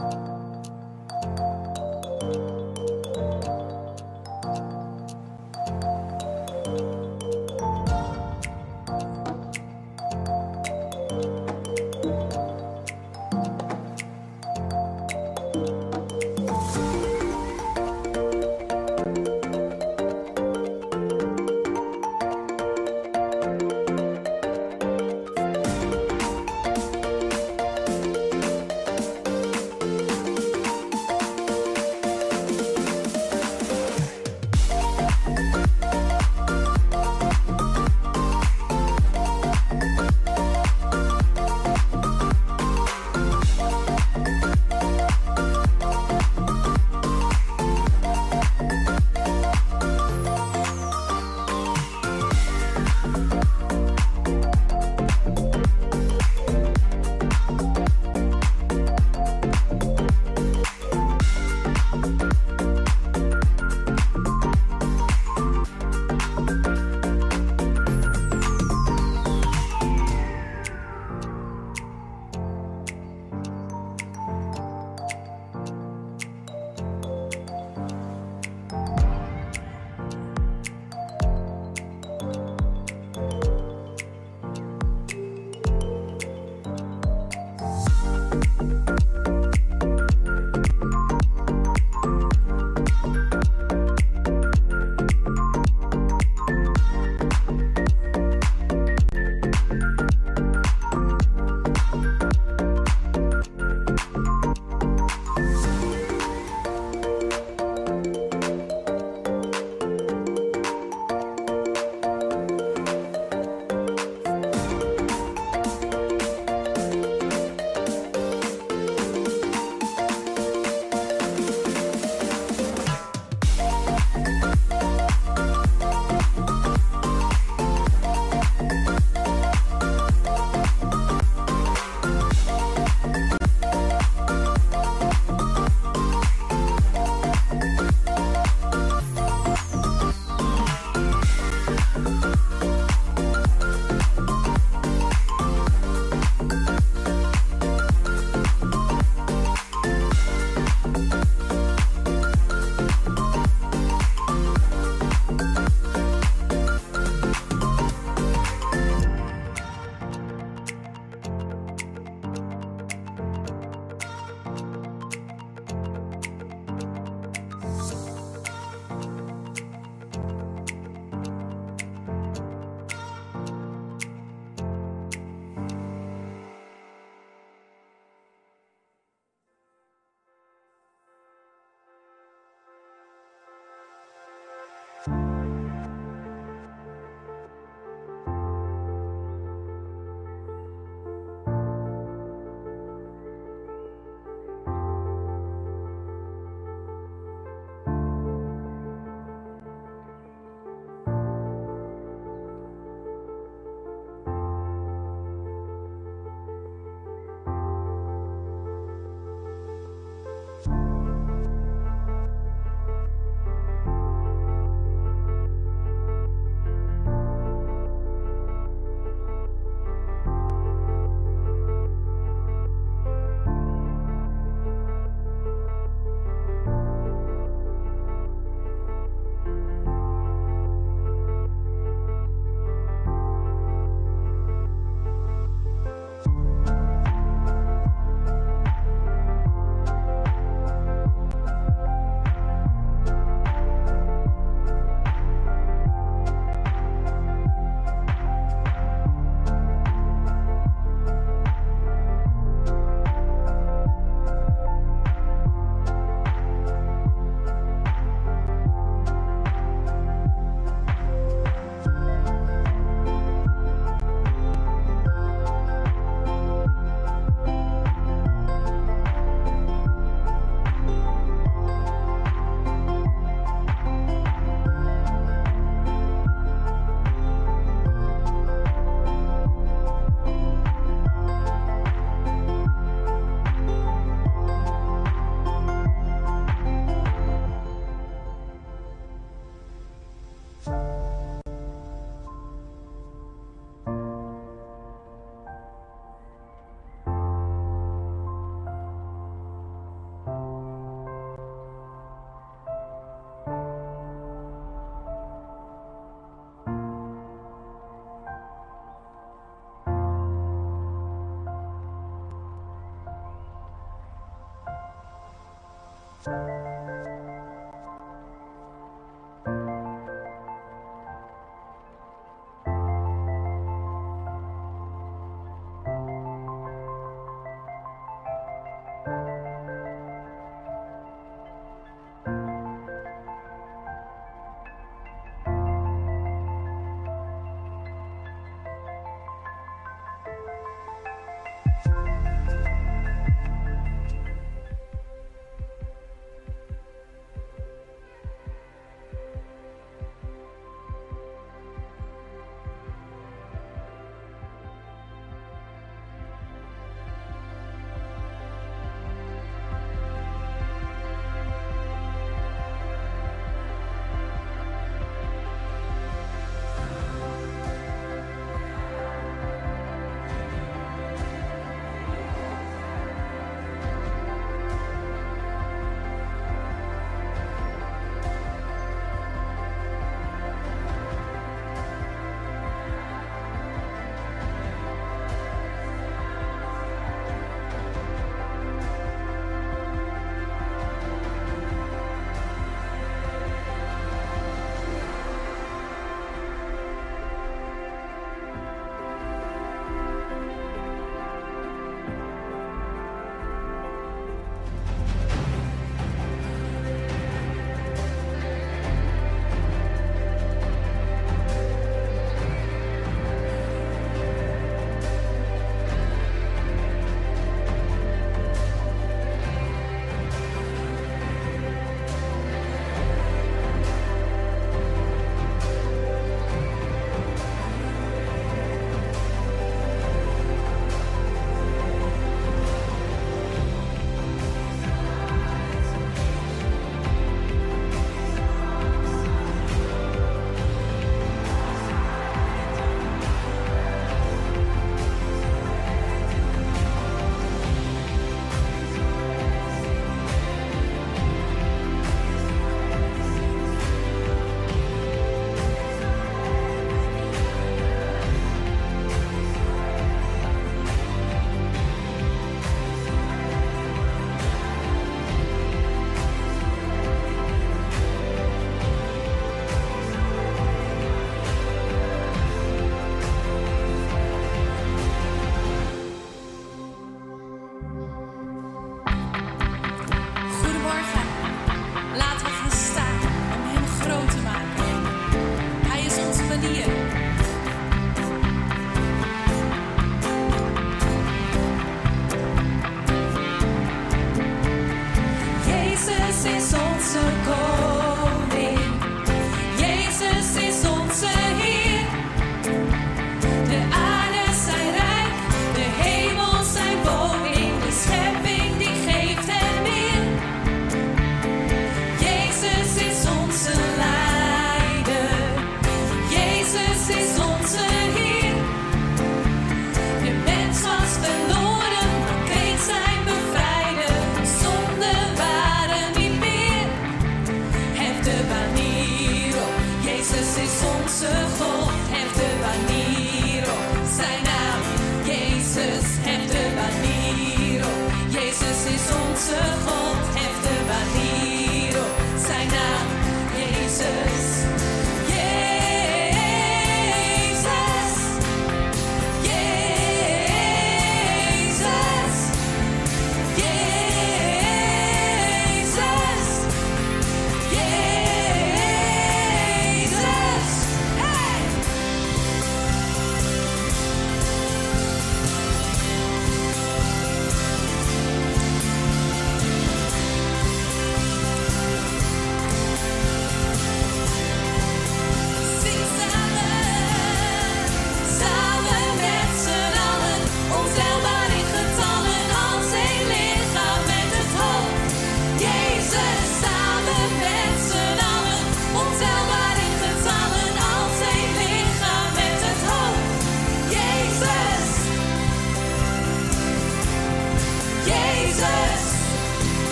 you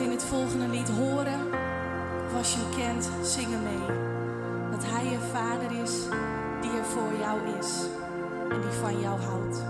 in het volgende lied horen. Of als je hem kent, zingen mee. Dat hij je vader is die er voor jou is en die van jou houdt.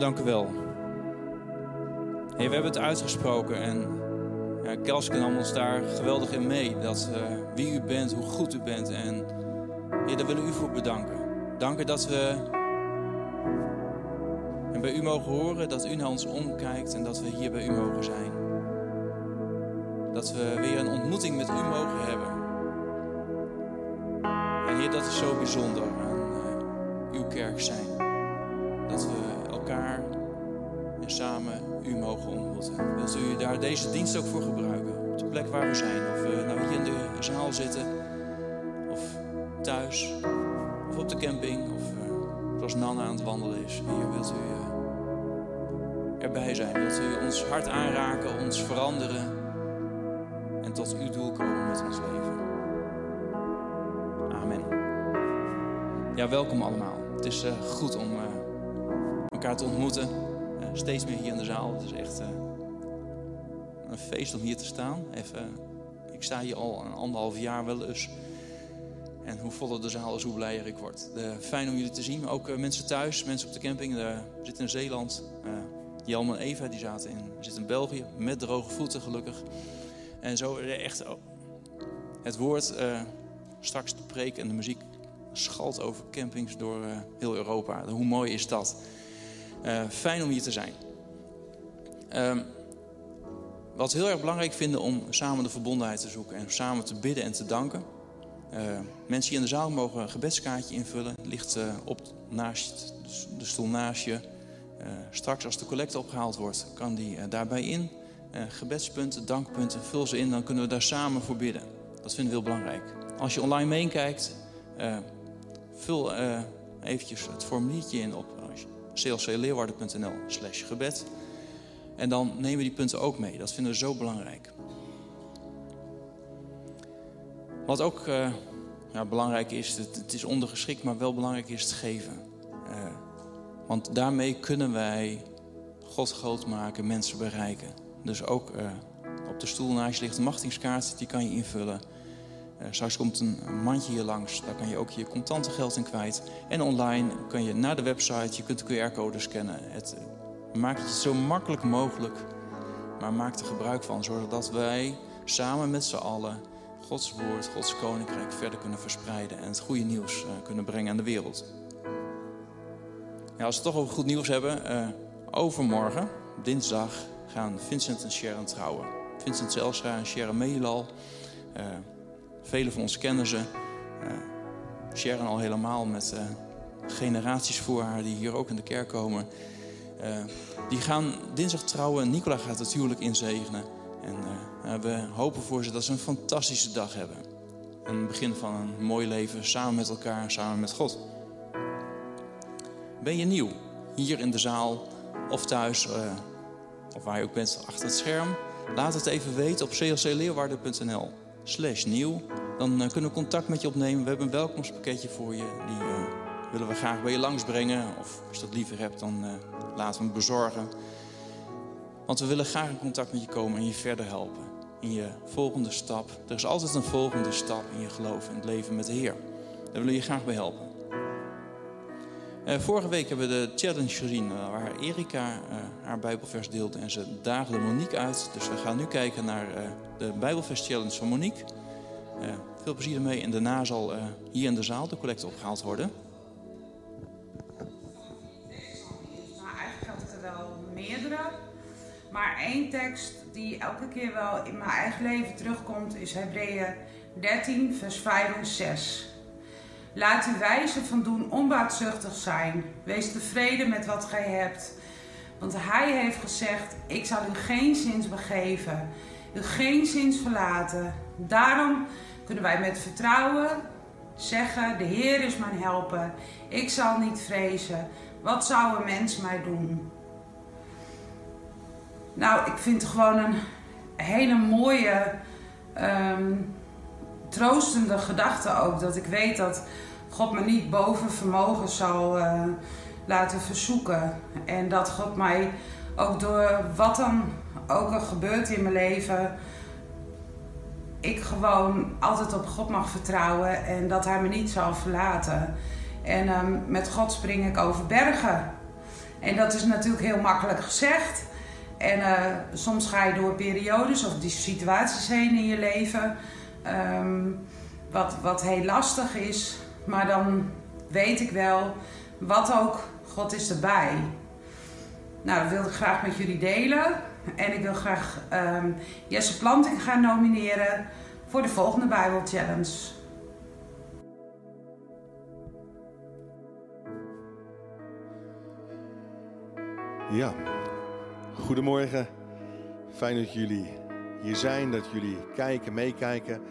Dank u wel. Heer, we hebben het uitgesproken en ja, kan nam ons daar geweldig in mee. Dat eh, wie u bent, hoe goed u bent. En Heer, daar willen we u voor bedanken. Dank u dat we en bij u mogen horen, dat u naar ons omkijkt en dat we hier bij u mogen zijn. Dat we weer een ontmoeting met u mogen hebben. En Heer, dat is zo bijzonder aan eh, uw kerk zijn. deze dienst ook voor gebruiken. Op de plek waar we zijn. Of we nou hier in de zaal zitten. Of thuis. Of op de camping. Of eh, als Nana aan het wandelen is. Hier wilt u eh, erbij zijn. Wilt u ons hart aanraken, ons veranderen. En tot uw doel komen met ons leven. Amen. Ja, welkom allemaal. Het is goed om elkaar te ontmoeten. Steeds meer hier in de zaal. Het is echt een feest om hier te staan. Even, ik sta hier al een anderhalf jaar wel eens. En hoe voller de zaal is, hoe blijer ik word. Fijn om jullie te zien. Ook eh, mensen thuis, mensen op de camping. Er zitten in Zeeland. Eh, uh, Jelm en Eva die zaten in, zitten in België. Met droge voeten gelukkig. En zo echt. Oh, het woord, eh, straks de preek en de muziek schalt over campings door heel Europa. Hoe mooi is dat? fijn om hier te zijn. Ehm, wat heel erg belangrijk vinden om samen de verbondenheid te zoeken en samen te bidden en te danken. Uh, mensen hier in de zaal mogen een gebedskaartje invullen. Het ligt uh, op naast, de stoel naast je. Uh, straks als de collecte opgehaald wordt, kan die daarbij in. gebedspunten, dankpunten, vul ze in. Dan kunnen we daar samen voor bidden. Dat vinden we heel belangrijk. Als je online meekijkt, vul eventjes het formuliertje in op clcleeuwarden.nl slash gebed. En dan nemen we die punten ook mee. Dat vinden we zo belangrijk. Wat ook uh, ja, belangrijk is, het, het, is ondergeschikt, maar wel belangrijk is het geven. Uh, want daarmee kunnen wij God groot maken, mensen bereiken. Dus ook uh, op de stoel naast je ligt een machtingskaart, die kan je invullen. straks komt een mandje hier langs, daar kan je ook je contante geld in kwijt. En online kun je naar de website, je kunt de QR-code scannen. Het, maak het zo makkelijk mogelijk, maar maak er gebruik van, zodat wij samen met z'n allen Gods woord, Gods koninkrijk verder kunnen verspreiden en het goede nieuws uh, kunnen brengen aan de wereld. Ja, als we toch over goed nieuws hebben, uh, overmorgen, dinsdag, gaan Vincent en Sharon trouwen. Vincent Zelstra en Sharon Meelal. Uh, velen van ons kennen ze. Sharon al helemaal met generaties voor haar die hier ook in de kerk komen. Die gaan dinsdag trouwen. Nicola gaat het huwelijk inzegenen. En uh, we hopen voor ze dat ze een fantastische dag hebben. Een begin van een mooi leven samen met elkaar, samen met God. Ben je nieuw hier in de zaal of thuis, uh, of waar je ook bent achter het scherm? Laat het even weten op clcleeuwarden.nl slash nieuw. Dan kunnen we contact met je opnemen. We hebben een welkomstpakketje voor je. Die willen we graag bij je langsbrengen. Of als je dat liever hebt, dan laten we hem bezorgen. Want we willen graag in contact met je komen en je verder helpen. In je volgende stap. Er is altijd een volgende stap in je geloof in het leven met de Heer. Daar willen we je graag bij helpen. Uh, vorige week hebben we de challenge gezien uh, waar Erika uh, haar Bijbelvers deelde en ze daagde Monique uit. Dus we gaan nu kijken naar de Bijbelvers challenge van Monique. veel plezier ermee en daarna zal hier in de zaal de collecte opgehaald worden. Meerdere. Maar één tekst die elke keer wel in mijn eigen leven terugkomt is Hebreeën 13, vers 5 en 6. Laat uw wijze van doen onbaatzuchtig zijn. Wees tevreden met wat gij hebt. Want hij heeft gezegd: Ik zal u geen zins begeven, u geen zins verlaten. Daarom kunnen wij met vertrouwen zeggen: De Heer is mijn helper. Ik zal niet vrezen. Wat zou een mens mij doen? Nou, ik vind het gewoon een hele mooie, um, troostende gedachte ook. Dat ik weet dat God me niet boven vermogen zal uh, laten verzoeken. En dat God mij ook door wat dan ook er gebeurt in mijn leven, ik gewoon altijd op God mag vertrouwen en dat Hij me niet zal verlaten. En um, met God spring ik over bergen. En dat is natuurlijk heel makkelijk gezegd. En uh, soms ga je door periodes of die situaties heen in je leven. Um, wat, wat heel lastig is. Maar dan weet ik wel, wat ook, God is erbij. Nou, dat wil ik graag met jullie delen. En ik wil graag um, Jesse Planting gaan nomineren voor de volgende Bijbel Challenge. Ja, Goedemorgen, fijn dat jullie hier zijn, dat jullie kijken, meekijken.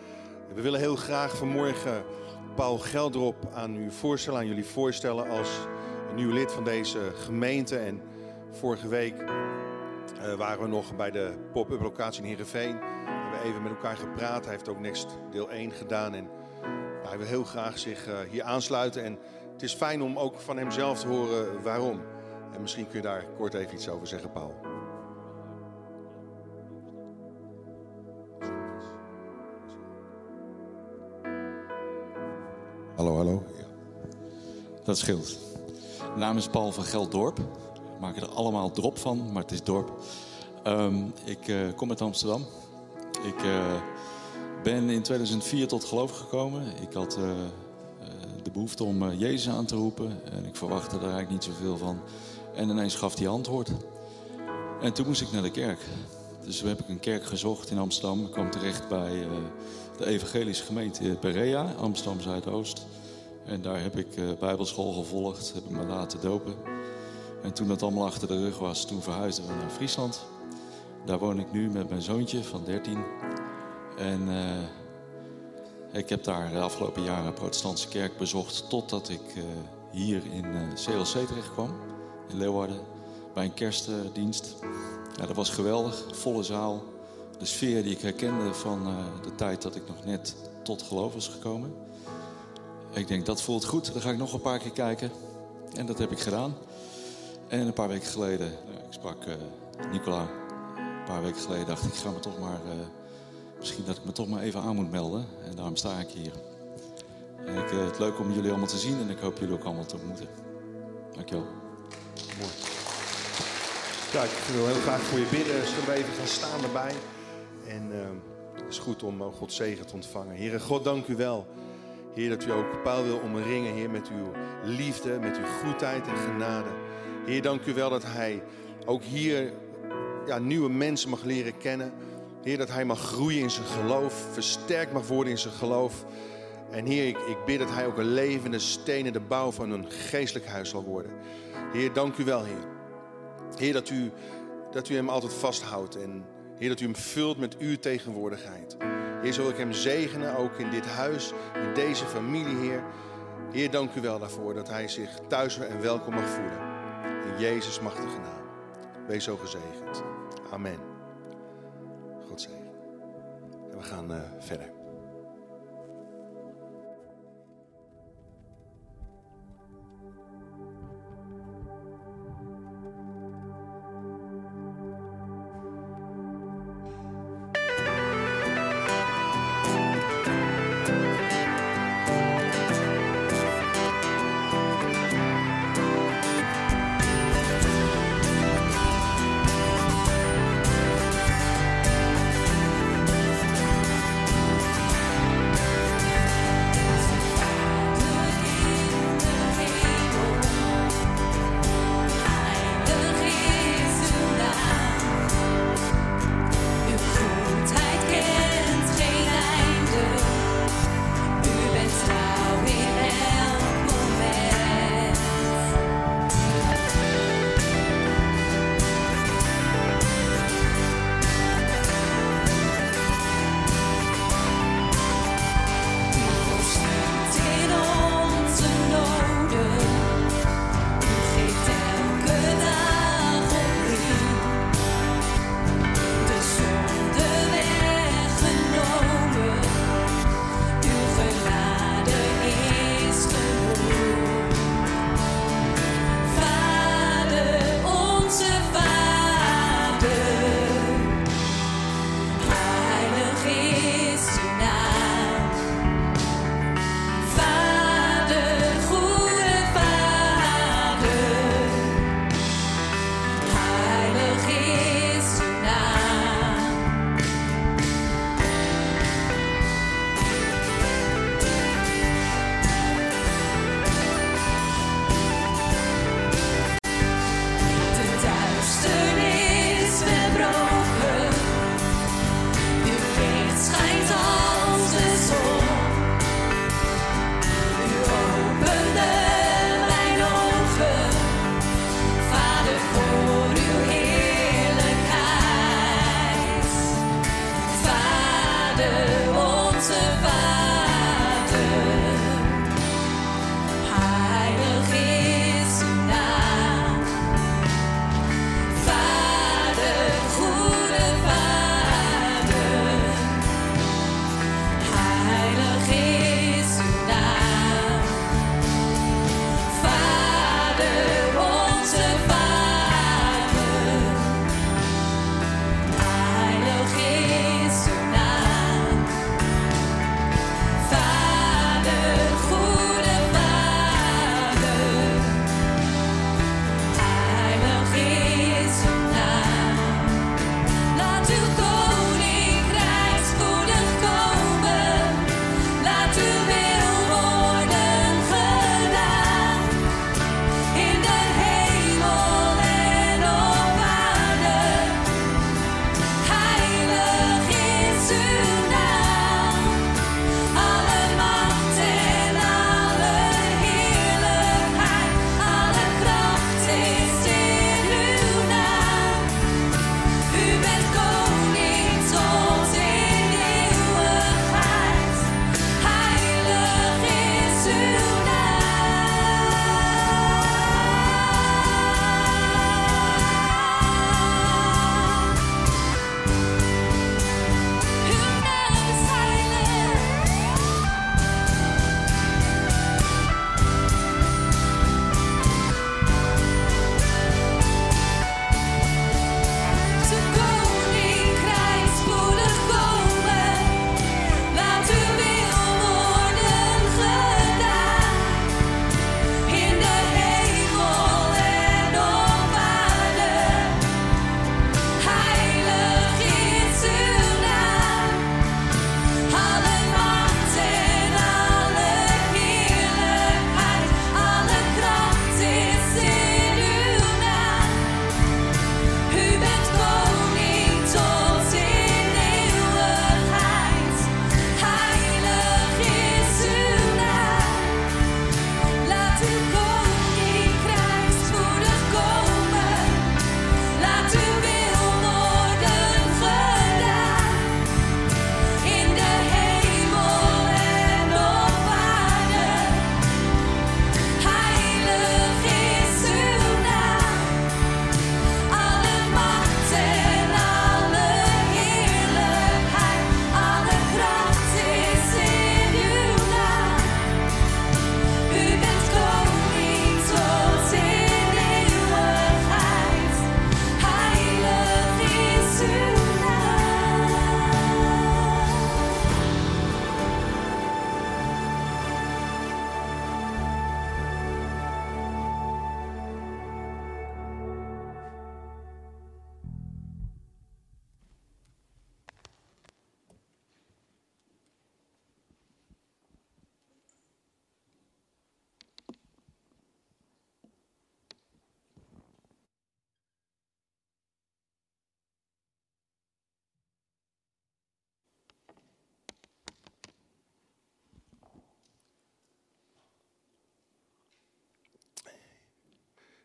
We willen heel graag vanmorgen Paul Geldrop aan u voorstellen, aan jullie voorstellen als een nieuw lid van deze gemeente. En vorige week uh, waren we nog bij de pop-up locatie in Heerenveen. We hebben even met elkaar gepraat. Hij heeft ook Next deel 1 gedaan en hij wil heel graag zich uh, hier aansluiten. En het is fijn om ook van hemzelf te horen waarom. En misschien kun je daar kort even iets over zeggen, Paul. Hallo, hallo. Dat scheelt. Mijn naam is Paul van Gelddorp. We maken er allemaal drop van, maar het is dorp. Ehm, ik eh, kom uit Amsterdam. Ik eh, ben in 2004 tot geloof gekomen. Ik had eh, de behoefte om Jezus aan te roepen. En ik verwachtte er eigenlijk niet zoveel van. En ineens gaf hij antwoord. En toen moest ik naar de kerk. Dus toen heb ik een kerk gezocht in Amsterdam. Ik kwam terecht bij de evangelische gemeente Berea, Amsterdam Zuidoost. En daar heb ik eh, bijbelschool gevolgd, heb ik me laten dopen. En toen dat allemaal achter de rug was, toen verhuisden we naar Friesland. Daar woon ik nu met mijn zoontje van 13. En eh, ik heb daar de afgelopen jaren een protestantse kerk bezocht... totdat ik eh, hier in CLC terecht kwam, in Leeuwarden, bij een kerstdienst. Ja, dat was geweldig, volle zaal. De sfeer die ik herkende van eh, de tijd dat ik nog net tot geloof was gekomen. Ik denk, dat voelt goed, dan ga ik nog een paar keer kijken. En dat heb ik gedaan. En een paar weken geleden, nou, ik sprak eh, Nicola. Een paar weken geleden dacht ik, ga me toch maar... eh, misschien dat ik me toch maar even aan moet melden. En daarom sta ik hier. En ik, eh, het leuk om jullie allemaal te zien en ik hoop jullie ook allemaal te ontmoeten. Dankjewel. Ja, ik wil heel graag voor je bidden. Zullen we even gaan staan erbij? En eh, het is goed om uh, Gods zegen te ontvangen. Heere God, dank u wel. Heer, dat u ook Paul wil omringen, Heer, met uw liefde, met uw goedheid en genade. Heer, dank u wel dat hij ook hier ja, nieuwe mensen mag leren kennen. Heer, dat hij mag groeien in zijn geloof, versterkt mag worden in zijn geloof. En Heer, ik, ik bid dat hij ook een levende steen de bouw van een geestelijk huis zal worden. Heer, dank u wel, Heer. Heer, dat u, dat u hem altijd vasthoudt. En Heer, dat u hem vult met uw tegenwoordigheid. Heer, zal ik hem zegenen, ook in dit huis, in deze familie, Heer. Heer, dank u wel daarvoor dat hij zich thuis en welkom mag voelen. In Jezus machtige naam. Wees zo gezegend. Amen. God zegen. En we gaan uh, verder.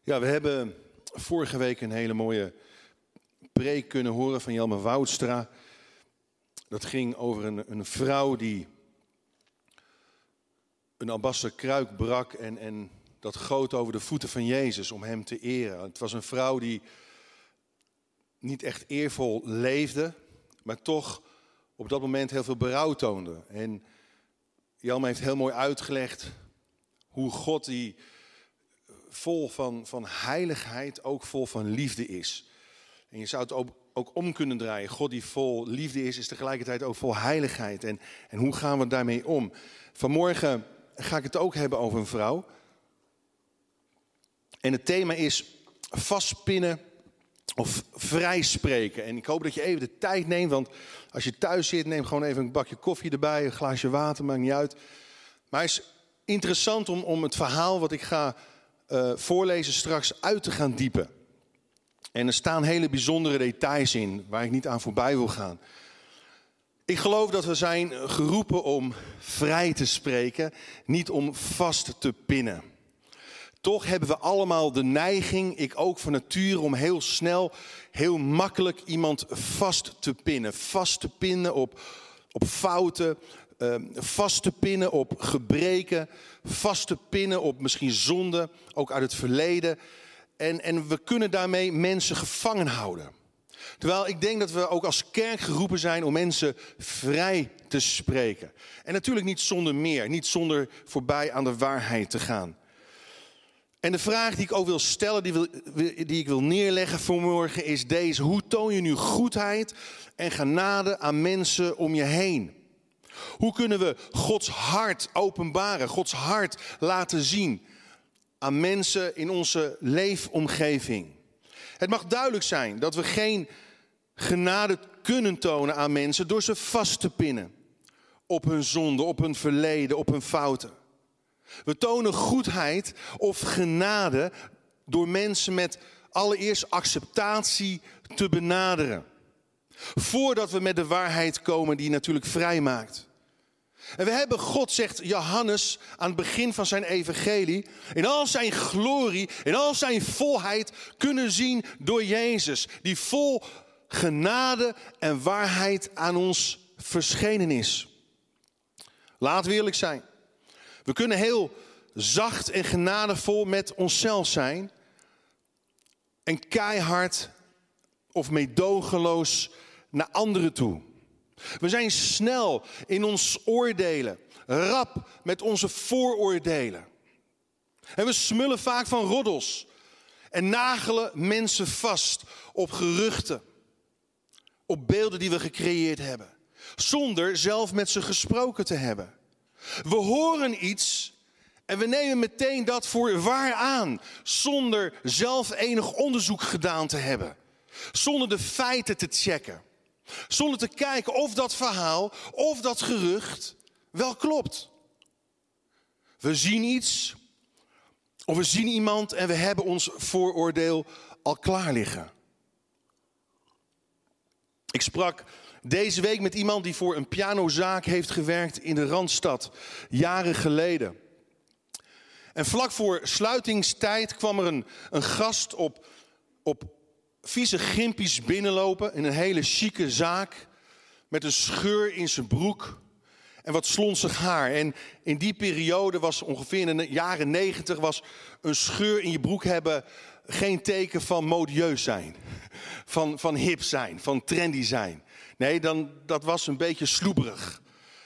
Ja, we hebben vorige week een hele mooie preek kunnen horen van Jelme Woudstra. Dat ging over een, een vrouw die een ambassadeur kruik brak en, en dat goot over de voeten van Jezus om hem te eren. Het was een vrouw die niet echt eervol leefde, maar toch op dat moment heel veel berouw toonde. En Jelme heeft heel mooi uitgelegd hoe God die vol van, van heiligheid ook vol van liefde is. En je zou het ook, ook om kunnen draaien. God die vol liefde is, is tegelijkertijd ook vol heiligheid. En, en hoe gaan we daarmee om? Vanmorgen ga ik het ook hebben over een vrouw. En het thema is vastpinnen of vrijspreken. En ik hoop dat je even de tijd neemt, want als je thuis zit, neem gewoon even een bakje koffie erbij, een glaasje water, maakt niet uit. Maar het is interessant om, om het verhaal wat ik ga uh, voorlezen straks uit te gaan diepen. En er staan hele bijzondere details in waar ik niet aan voorbij wil gaan. Ik geloof dat we zijn geroepen om vrij te spreken, niet om vast te pinnen. Toch hebben we allemaal de neiging, ik ook van nature, om heel snel, heel makkelijk iemand vast te pinnen. Vast te pinnen op, op fouten, uh, vast te pinnen op gebreken, vast te pinnen op misschien zonde, ook uit het verleden. En, en we kunnen daarmee mensen gevangen houden. Terwijl ik denk dat we ook als kerk geroepen zijn om mensen vrij te spreken. En natuurlijk niet zonder meer, niet zonder voorbij aan de waarheid te gaan. En de vraag die ik ook wil stellen, die, wil, die ik wil neerleggen vanmorgen, is deze. Hoe toon je nu goedheid en genade aan mensen om je heen? Hoe kunnen we Gods hart openbaren, Gods hart laten zien aan mensen in onze leefomgeving? Het mag duidelijk zijn dat we geen genade kunnen tonen aan mensen door ze vast te pinnen op hun zonde, op hun verleden, op hun fouten. We tonen goedheid of genade door mensen met allereerst acceptatie te benaderen. Voordat we met de waarheid komen die natuurlijk vrij maakt. En we hebben God, zegt Johannes aan het begin van zijn evangelie, in al zijn glorie, in al zijn volheid kunnen zien door Jezus, die vol genade en waarheid aan ons verschenen is. Laat we eerlijk zijn. We kunnen heel zacht en genadevol met onszelf zijn en keihard of meedogenloos naar anderen toe. We zijn snel in ons oordelen, rap met onze vooroordelen. En we smullen vaak van roddels en nagelen mensen vast op geruchten, op beelden die we gecreëerd hebben, zonder zelf met ze gesproken te hebben. We horen iets en we nemen meteen dat voor waar aan, zonder zelf enig onderzoek gedaan te hebben, zonder de feiten te checken. Zonder te kijken of dat verhaal, of dat gerucht wel klopt. We zien iets, of we zien iemand en we hebben ons vooroordeel al klaar liggen. Ik sprak deze week met iemand die voor een pianozaak heeft gewerkt in de Randstad, jaren geleden. En vlak voor sluitingstijd kwam er een, een gast op, op vieze gimpies binnenlopen in een hele chique zaak. Met een scheur in zijn broek en wat slonsig haar. En in die periode was ongeveer in de jaren negentig... was een scheur in je broek hebben geen teken van modieus zijn. Van, van hip zijn, van trendy zijn. Nee, dan, dat was een beetje sloeberig.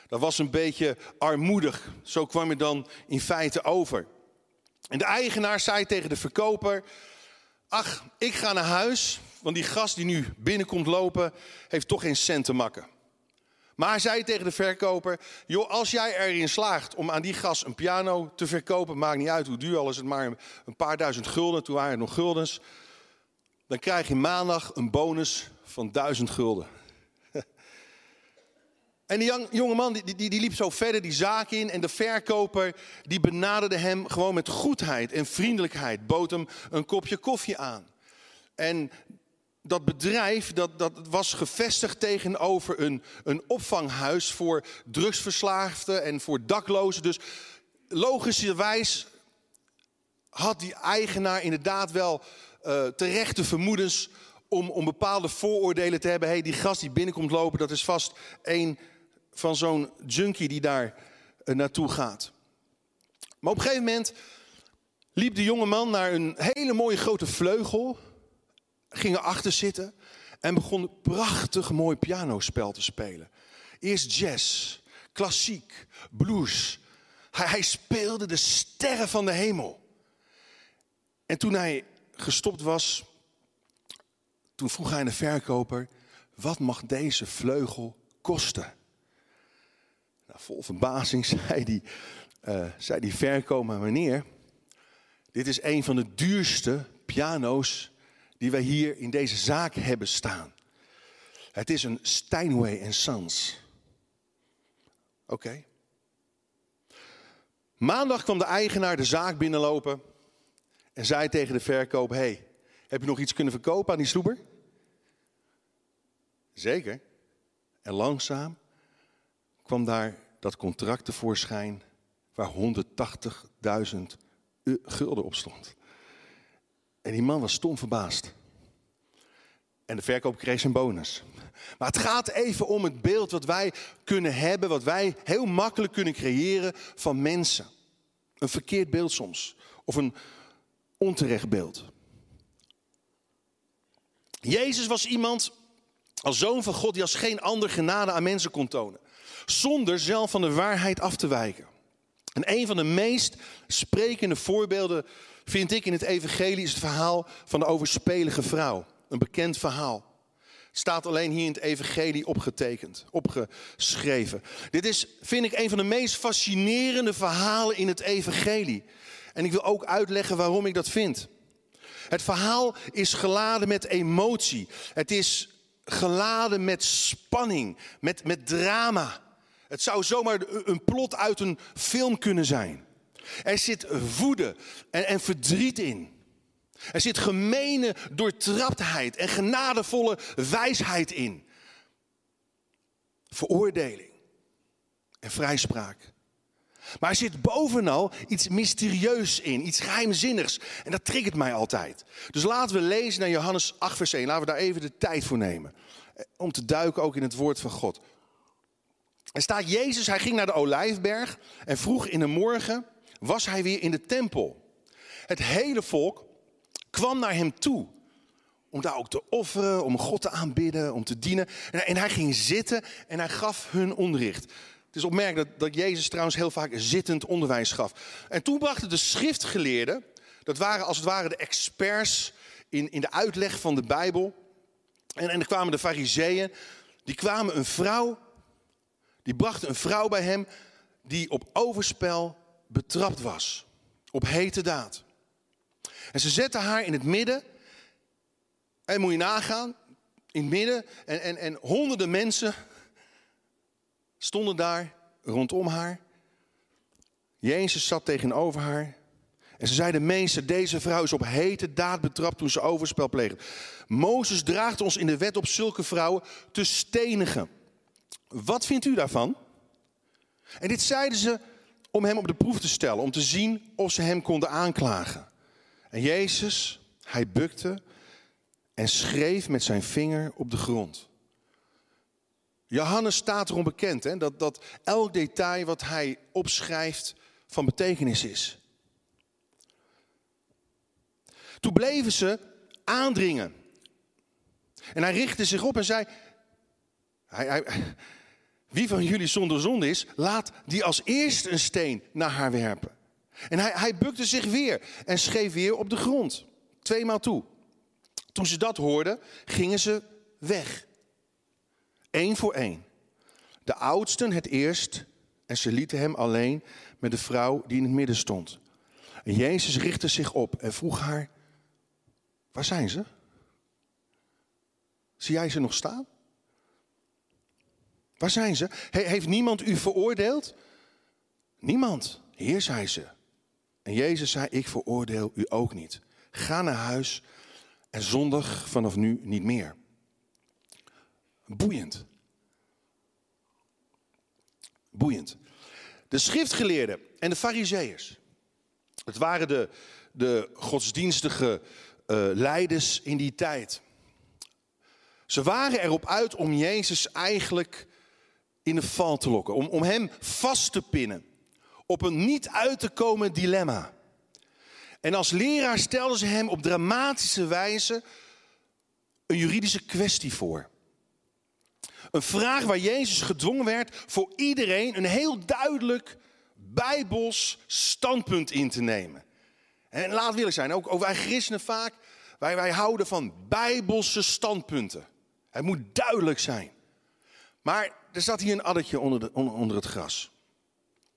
Dat was een beetje armoedig. Zo kwam je dan in feite over. En de eigenaar zei tegen de verkoper... Ach, ik ga naar huis, want die gast die nu binnenkomt lopen, heeft toch geen cent te makken. Maar hij zei tegen de verkoper: Joh, als jij erin slaagt om aan die gast een piano te verkopen, maakt niet uit hoe duur, al is het maar een paar duizend gulden, toen waren het nog guldens, dan krijg je maandag een bonus van duizend gulden. En die jonge man die, die, die liep zo verder die zaak in. En de verkoper die benaderde hem gewoon met goedheid en vriendelijkheid. Bood hem een kopje koffie aan. En dat bedrijf dat, dat was gevestigd tegenover een, een opvanghuis voor drugsverslaafden en voor daklozen. Dus logischerwijs had die eigenaar inderdaad wel uh, terechte vermoedens om, om bepaalde vooroordelen te hebben. hey, die gast die binnenkomt lopen, dat is vast een van zo'n junkie die daar uh, naartoe gaat. Maar op een gegeven moment liep de jonge man naar een hele mooie grote vleugel, ging erachter zitten en begon een prachtig mooi pianospel te spelen. Eerst jazz, klassiek, blues. Hij, hij speelde de sterren van de hemel. En toen hij gestopt was, toen vroeg hij aan de verkoper: wat mag deze vleugel kosten? Vol verbazing zei die, uh, zei die verkoper: meneer, dit is een van de duurste piano's die wij hier in deze zaak hebben staan. Het is een Steinway Sons. Oké. Maandag kwam de eigenaar de zaak binnenlopen en zei tegen de verkoop: hey, heb je nog iets kunnen verkopen aan die sloeber? Zeker. En langzaam kwam daar dat contract tevoorschijn waar 180.000 gulden op stond. En die man was stom verbaasd. En de verkoop kreeg zijn bonus. Maar het gaat even om het beeld wat wij kunnen hebben, wat wij heel makkelijk kunnen creëren van mensen. Een verkeerd beeld soms. Of een onterecht beeld. Jezus was iemand als zoon van God die als geen ander genade aan mensen kon tonen. Zonder zelf van de waarheid af te wijken. En een van de meest sprekende voorbeelden vind ik in het evangelie is het verhaal van de overspelige vrouw. Een bekend verhaal. Staat alleen hier in het evangelie opgetekend, opgeschreven. Dit is, vind ik, een van de meest fascinerende verhalen in het evangelie. En ik wil ook uitleggen waarom ik dat vind. Het verhaal is geladen met emotie. Het is geladen met spanning, met, met drama. Het zou zomaar een plot uit een film kunnen zijn. Er zit woede en, en verdriet in. Er zit gemene doortraptheid en genadevolle wijsheid in. Veroordeling en vrijspraak. Maar er zit bovenal iets mysterieus in, iets geheimzinnigs. En dat triggert mij altijd. Dus laten we lezen naar Johannes 8, vers 1. Laten we daar even de tijd voor nemen. Eh, om te duiken ook in het woord van God. Er staat Jezus, hij ging naar de Olijfberg. En vroeg in de morgen was hij weer in de tempel. Het hele volk kwam naar hem toe. Om daar ook te offeren, om God te aanbidden, om te dienen. En hij ging zitten en hij gaf hun onderricht. Het is opmerkelijk dat, dat Jezus trouwens heel vaak zittend onderwijs gaf. En toen brachten de schriftgeleerden, dat waren als het ware de experts in, in de uitleg van de Bijbel. En, en er kwamen de fariseeën, die kwamen een vrouw, die brachten een vrouw bij hem die op overspel betrapt was. Op hete daad. En ze zetten haar in het midden. En moet je nagaan, in het midden. En, en, en honderden mensen stonden daar rondom haar. Jezus zat tegenover haar. En ze zeiden, meester, deze vrouw is op hete daad betrapt toen ze overspel pleegde. Mozes draagt ons in de wet op zulke vrouwen te stenigen. Wat vindt u daarvan? En dit zeiden ze om hem op de proef te stellen, om te zien of ze hem konden aanklagen. En Jezus, hij bukte en schreef met zijn vinger op de grond. Johannes staat erom bekend hè, dat, dat elk detail wat hij opschrijft van betekenis is. Toen bleven ze aandringen. En hij richtte zich op en zei: hij, hij, Wie van jullie zonder zonde is, laat die als eerste een steen naar haar werpen. En hij, hij bukte zich weer en schreef weer op de grond. Tweemaal toe. Toen ze dat hoorden, gingen ze weg. Eén voor één. De oudsten het eerst en ze lieten hem alleen met de vrouw die in het midden stond. En Jezus richtte zich op en vroeg haar, waar zijn ze? Zie jij ze nog staan? Waar zijn ze? heeft niemand u veroordeeld? Niemand. Heer, zei ze. En Jezus zei, ik veroordeel u ook niet. Ga naar huis en zondig vanaf nu niet meer. Boeiend. Boeiend. De schriftgeleerden en de fariseeërs Het waren de, de godsdienstige uh, leiders in die tijd. Ze waren erop uit om Jezus eigenlijk in de val te lokken, om, om hem vast te pinnen op een niet uit te komen dilemma. En als leraar stelden ze hem op dramatische wijze een juridische kwestie voor. Een vraag waar Jezus gedwongen werd voor iedereen een heel duidelijk bijbels standpunt in te nemen. En laat willen zijn, ook, wij christenen vaak, wij, wij houden van bijbelse standpunten. Het moet duidelijk zijn. Maar er zat hier een addertje onder, de, onder het gras.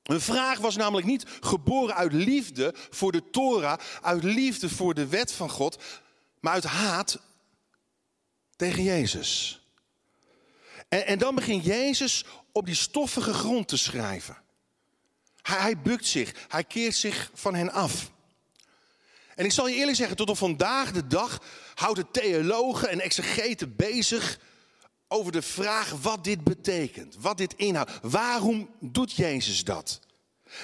Een vraag was namelijk niet geboren uit liefde voor de Torah, uit liefde voor de wet van God, maar uit haat tegen Jezus. En, en dan begint Jezus op die stoffige grond te schrijven. Hij, hij bukt zich, hij keert zich van hen af. En ik zal je eerlijk zeggen, tot op vandaag de dag houden theologen en exegeten bezig over de vraag wat dit betekent, wat dit inhoudt. Waarom doet Jezus dat?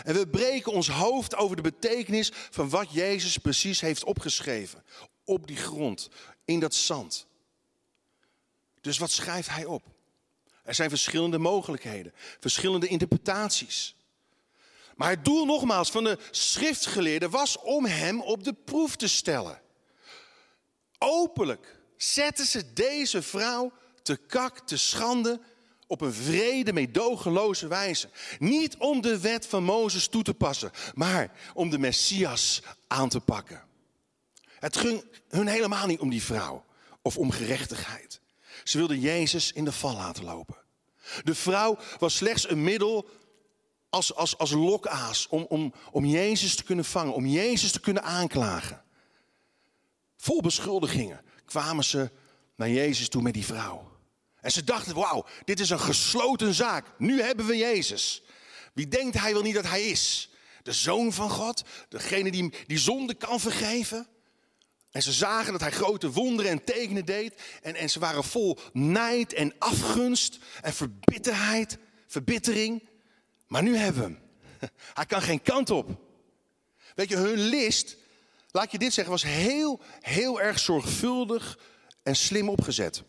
En we breken ons hoofd over de betekenis van wat Jezus precies heeft opgeschreven. Op die grond, in dat zand. Dus wat schrijft hij op? Er zijn verschillende mogelijkheden, verschillende interpretaties. Maar het doel nogmaals van de schriftgeleerden was om hem op de proef te stellen. Openlijk zetten ze deze vrouw te kak, te schande, op een vrede, meedogenloze wijze. Niet om de wet van Mozes toe te passen, maar om de Messias aan te pakken. Het ging hun helemaal niet om die vrouw of om gerechtigheid. Ze wilden Jezus in de val laten lopen. De vrouw was slechts een middel als, als, als lokaas om, om, om Jezus te kunnen vangen, om Jezus te kunnen aanklagen. Vol beschuldigingen kwamen ze naar Jezus toe met die vrouw. En ze dachten, wauw, dit is een gesloten zaak. Nu hebben we Jezus. Wie denkt hij wel niet dat hij is? De zoon van God, degene die, die zonde kan vergeven. En ze zagen dat hij grote wonderen en tekenen deed. En, en ze waren vol nijd en afgunst en verbitterheid, verbittering. Maar nu hebben we hem. Hij kan geen kant op. Weet je, hun list, laat je dit zeggen, was heel, heel erg zorgvuldig en slim opgezet.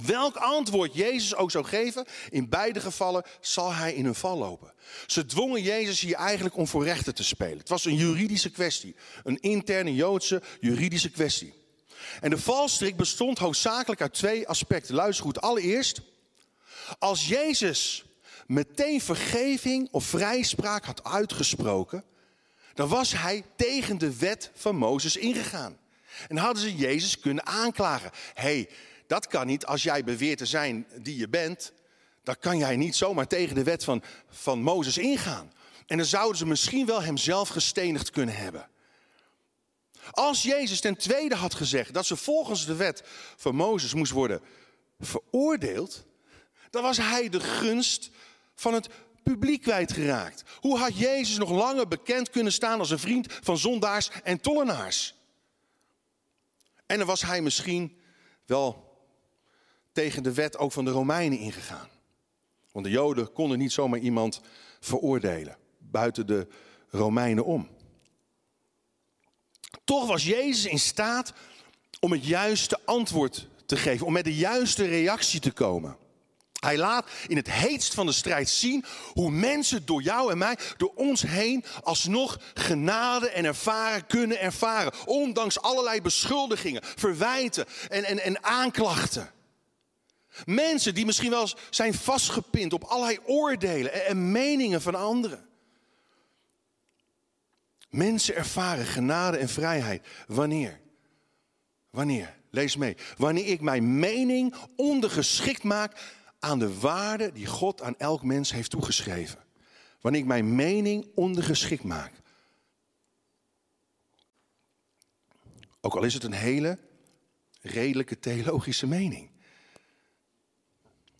Welk antwoord Jezus ook zou geven, in beide gevallen zal hij in hun val lopen. Ze dwongen Jezus hier eigenlijk om voor rechten te spelen. Het was een juridische kwestie, een interne Joodse juridische kwestie. En de valstrik bestond hoofdzakelijk uit twee aspecten. Luister goed, allereerst, als Jezus meteen vergeving of vrijspraak had uitgesproken, dan was hij tegen de wet van Mozes ingegaan. En hadden ze Jezus kunnen aanklagen. hey, dat kan niet als jij beweert te zijn die je bent. Dan kan jij niet zomaar tegen de wet van, van Mozes ingaan. En dan zouden ze misschien wel hemzelf gestenigd kunnen hebben. Als Jezus ten tweede had gezegd dat ze volgens de wet van Mozes moest worden veroordeeld, dan was hij de gunst van het publiek kwijtgeraakt. Hoe had Jezus nog langer bekend kunnen staan als een vriend van zondaars en tollenaars? En dan was hij misschien wel tegen de wet ook van de Romeinen ingegaan. Want de Joden konden niet zomaar iemand veroordelen, buiten de Romeinen om. Toch was Jezus in staat om het juiste antwoord te geven, om met de juiste reactie te komen. Hij laat in het heetst van de strijd zien hoe mensen door jou en mij, door ons heen, alsnog genade en ervaren kunnen ervaren. Ondanks allerlei beschuldigingen, verwijten en, en, en aanklachten. Mensen die misschien wel zijn vastgepind op allerlei oordelen en meningen van anderen. Mensen ervaren genade en vrijheid. Wanneer? Wanneer? Lees mee. Wanneer ik mijn mening ondergeschikt maak aan de waarde die God aan elk mens heeft toegeschreven. Wanneer ik mijn mening ondergeschikt maak. Ook al is het een hele redelijke theologische mening.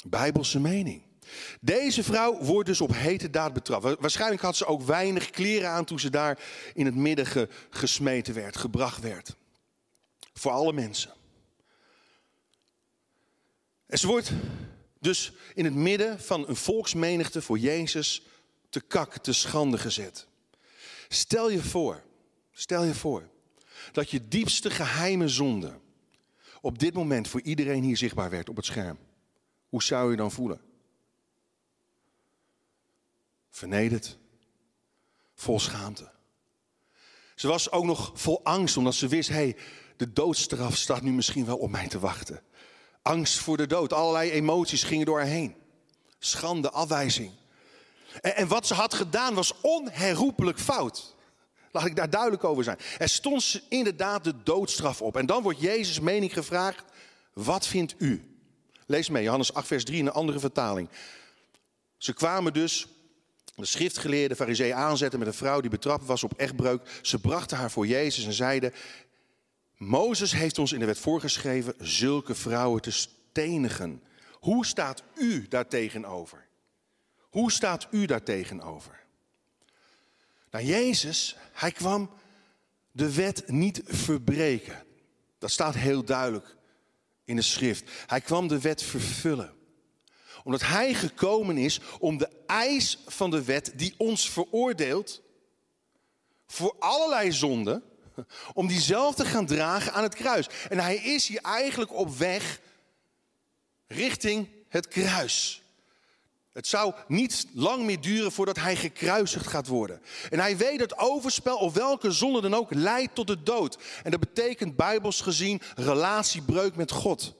Bijbelse mening. Deze vrouw wordt dus op hete daad betrapt. Waarschijnlijk had ze ook weinig kleren aan toen ze daar in het midden gesmeten werd, gebracht werd. Voor alle mensen. En ze wordt dus in het midden van een volksmenigte voor Jezus te kak, te schande gezet. Stel je voor, stel je voor dat je diepste geheime zonde op dit moment voor iedereen hier zichtbaar werd op het scherm. Hoe zou je dan voelen? Vernederd, vol schaamte. Ze was ook nog vol angst omdat ze wist, hey, de doodstraf staat nu misschien wel op mij te wachten. Angst voor de dood, allerlei emoties gingen door haar heen. Schande, afwijzing. En, en wat ze had gedaan was onherroepelijk fout. Laat ik daar duidelijk over zijn. Er stond inderdaad de doodstraf op. En dan wordt Jezus' mening gevraagd: wat vindt u? Lees mee, Johannes 8, vers 3 in een andere vertaling. Ze kwamen dus de schriftgeleerde farisee aanzetten met een vrouw die betrapt was op echtbreuk. Ze brachten haar voor Jezus en zeiden: Mozes heeft ons in de wet voorgeschreven zulke vrouwen te stenigen. Hoe staat u daar tegenover? Hoe staat u daar tegenover? Nou, Jezus, hij kwam de wet niet verbreken. Dat staat heel duidelijk in de schrift. Hij kwam de wet vervullen. Omdat hij gekomen is om de eis van de wet die ons veroordeelt voor allerlei zonden, om die zelf te gaan dragen aan het kruis. En hij is hier eigenlijk op weg richting het kruis. Het zou niet lang meer duren voordat hij gekruisigd gaat worden. En hij weet dat overspel of welke zonde dan ook leidt tot de dood. En dat betekent bijbels gezien relatiebreuk met God.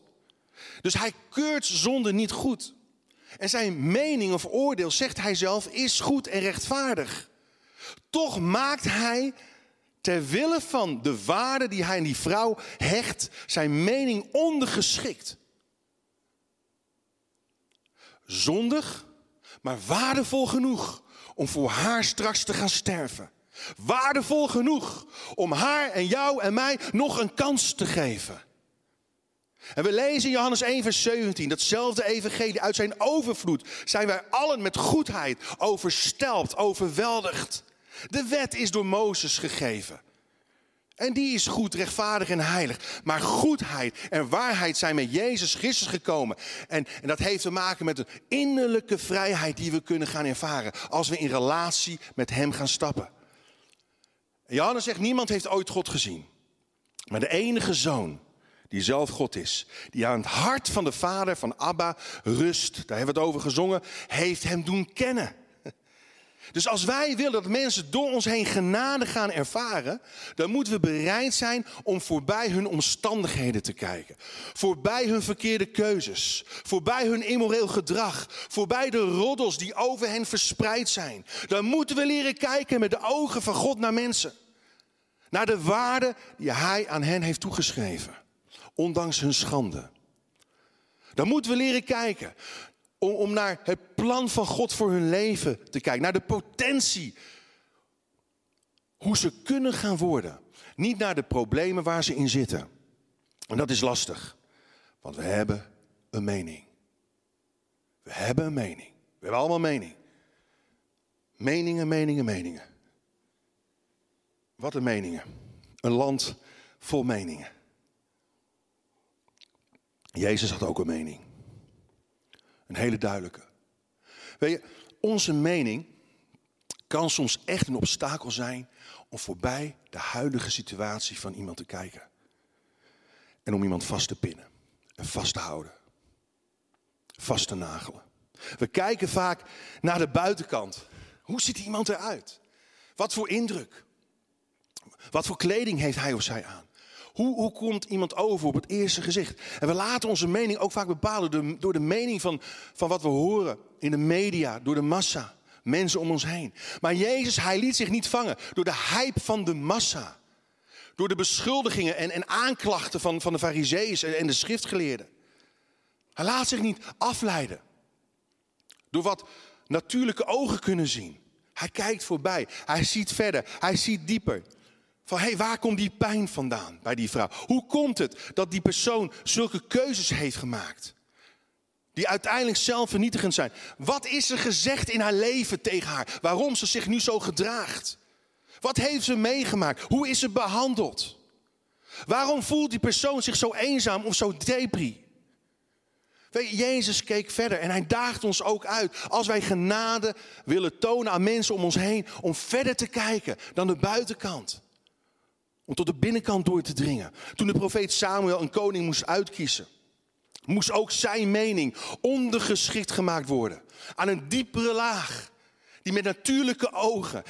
Dus hij keurt zonde niet goed. En zijn mening of oordeel, zegt hij zelf, is goed en rechtvaardig. Toch maakt hij ter wille van de waarde die hij aan die vrouw hecht, zijn mening ondergeschikt zondig, maar waardevol genoeg om voor haar straks te gaan sterven. Waardevol genoeg om haar en jou en mij nog een kans te geven. En we lezen in Johannes 1, vers 17, datzelfde evangelie, uit zijn overvloed zijn wij allen met goedheid overstelpt, overweldigd. De wet is door Mozes gegeven. En die is goed, rechtvaardig en heilig. Maar goedheid en waarheid zijn met Jezus Christus gekomen. En, en dat heeft te maken met een innerlijke vrijheid die we kunnen gaan ervaren. Als we in relatie met Hem gaan stappen. Johannes zegt, niemand heeft ooit God gezien. Maar de enige zoon, die zelf God is, die aan het hart van de Vader, van Abba, rust, daar hebben we het over gezongen, heeft Hem doen kennen. Dus als wij willen dat mensen door ons heen genade gaan ervaren, dan moeten we bereid zijn om voorbij hun omstandigheden te kijken. Voorbij hun verkeerde keuzes, voorbij hun immoreel gedrag, voorbij de roddels die over hen verspreid zijn. Dan moeten we leren kijken met de ogen van God naar mensen. Naar de waarde die Hij aan hen heeft toegeschreven, ondanks hun schande. Dan moeten we leren kijken om, om naar het plan van God voor hun leven te kijken. Naar de potentie. Hoe ze kunnen gaan worden. Niet naar de problemen waar ze in zitten. En dat is lastig. Want we hebben een mening. We hebben een mening. We hebben allemaal mening. Meningen, meningen, meningen. Wat een meningen. Een land vol meningen. Jezus had ook een mening. Een hele duidelijke. Weet je, onze mening kan soms echt een obstakel zijn om voorbij de huidige situatie van iemand te kijken. En om iemand vast te pinnen en vast te houden. Vast te nagelen. We kijken vaak naar de buitenkant. Hoe ziet iemand eruit? Wat voor indruk? Wat voor kleding heeft hij of zij aan? Hoe, hoe komt iemand over op het eerste gezicht? En we laten onze mening ook vaak bepalen door de, mening van, van wat we horen in de media, door de massa, mensen om ons heen. Maar Jezus, hij liet zich niet vangen door de hype van de massa. Door de beschuldigingen en, en aanklachten van, van de fariseeën en de schriftgeleerden. Hij laat zich niet afleiden door wat natuurlijke ogen kunnen zien. Hij kijkt voorbij, hij ziet verder, hij ziet dieper. Van hé, hey, waar komt die pijn vandaan bij die vrouw? Hoe komt het dat die persoon zulke keuzes heeft gemaakt? Die uiteindelijk zelfvernietigend zijn. Wat is er gezegd in haar leven tegen haar? Waarom ze zich nu zo gedraagt? Wat heeft ze meegemaakt? Hoe is ze behandeld? Waarom voelt die persoon zich zo eenzaam of zo depri? Weet je, Jezus keek verder en hij daagt ons ook uit. Als wij genade willen tonen aan mensen om ons heen, om verder te kijken dan de buitenkant. Om tot de binnenkant door te dringen. Toen de profeet Samuel een koning moest uitkiezen, moest ook zijn mening ondergeschikt gemaakt worden aan een diepere laag, die met natuurlijke ogen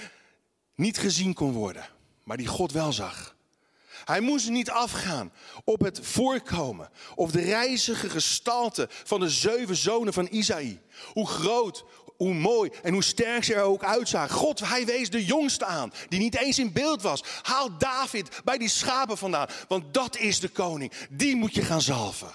niet gezien kon worden, maar die God wel zag. Hij moest niet afgaan op het voorkomen of de reizige gestalte van de zeven zonen van Isaïe. Hoe groot, hoe mooi en hoe sterk ze er ook uitzagen. God, hij wees de jongste aan, die niet eens in beeld was. Haal David bij die schapen vandaan, want dat is de koning. Die moet je gaan zalven.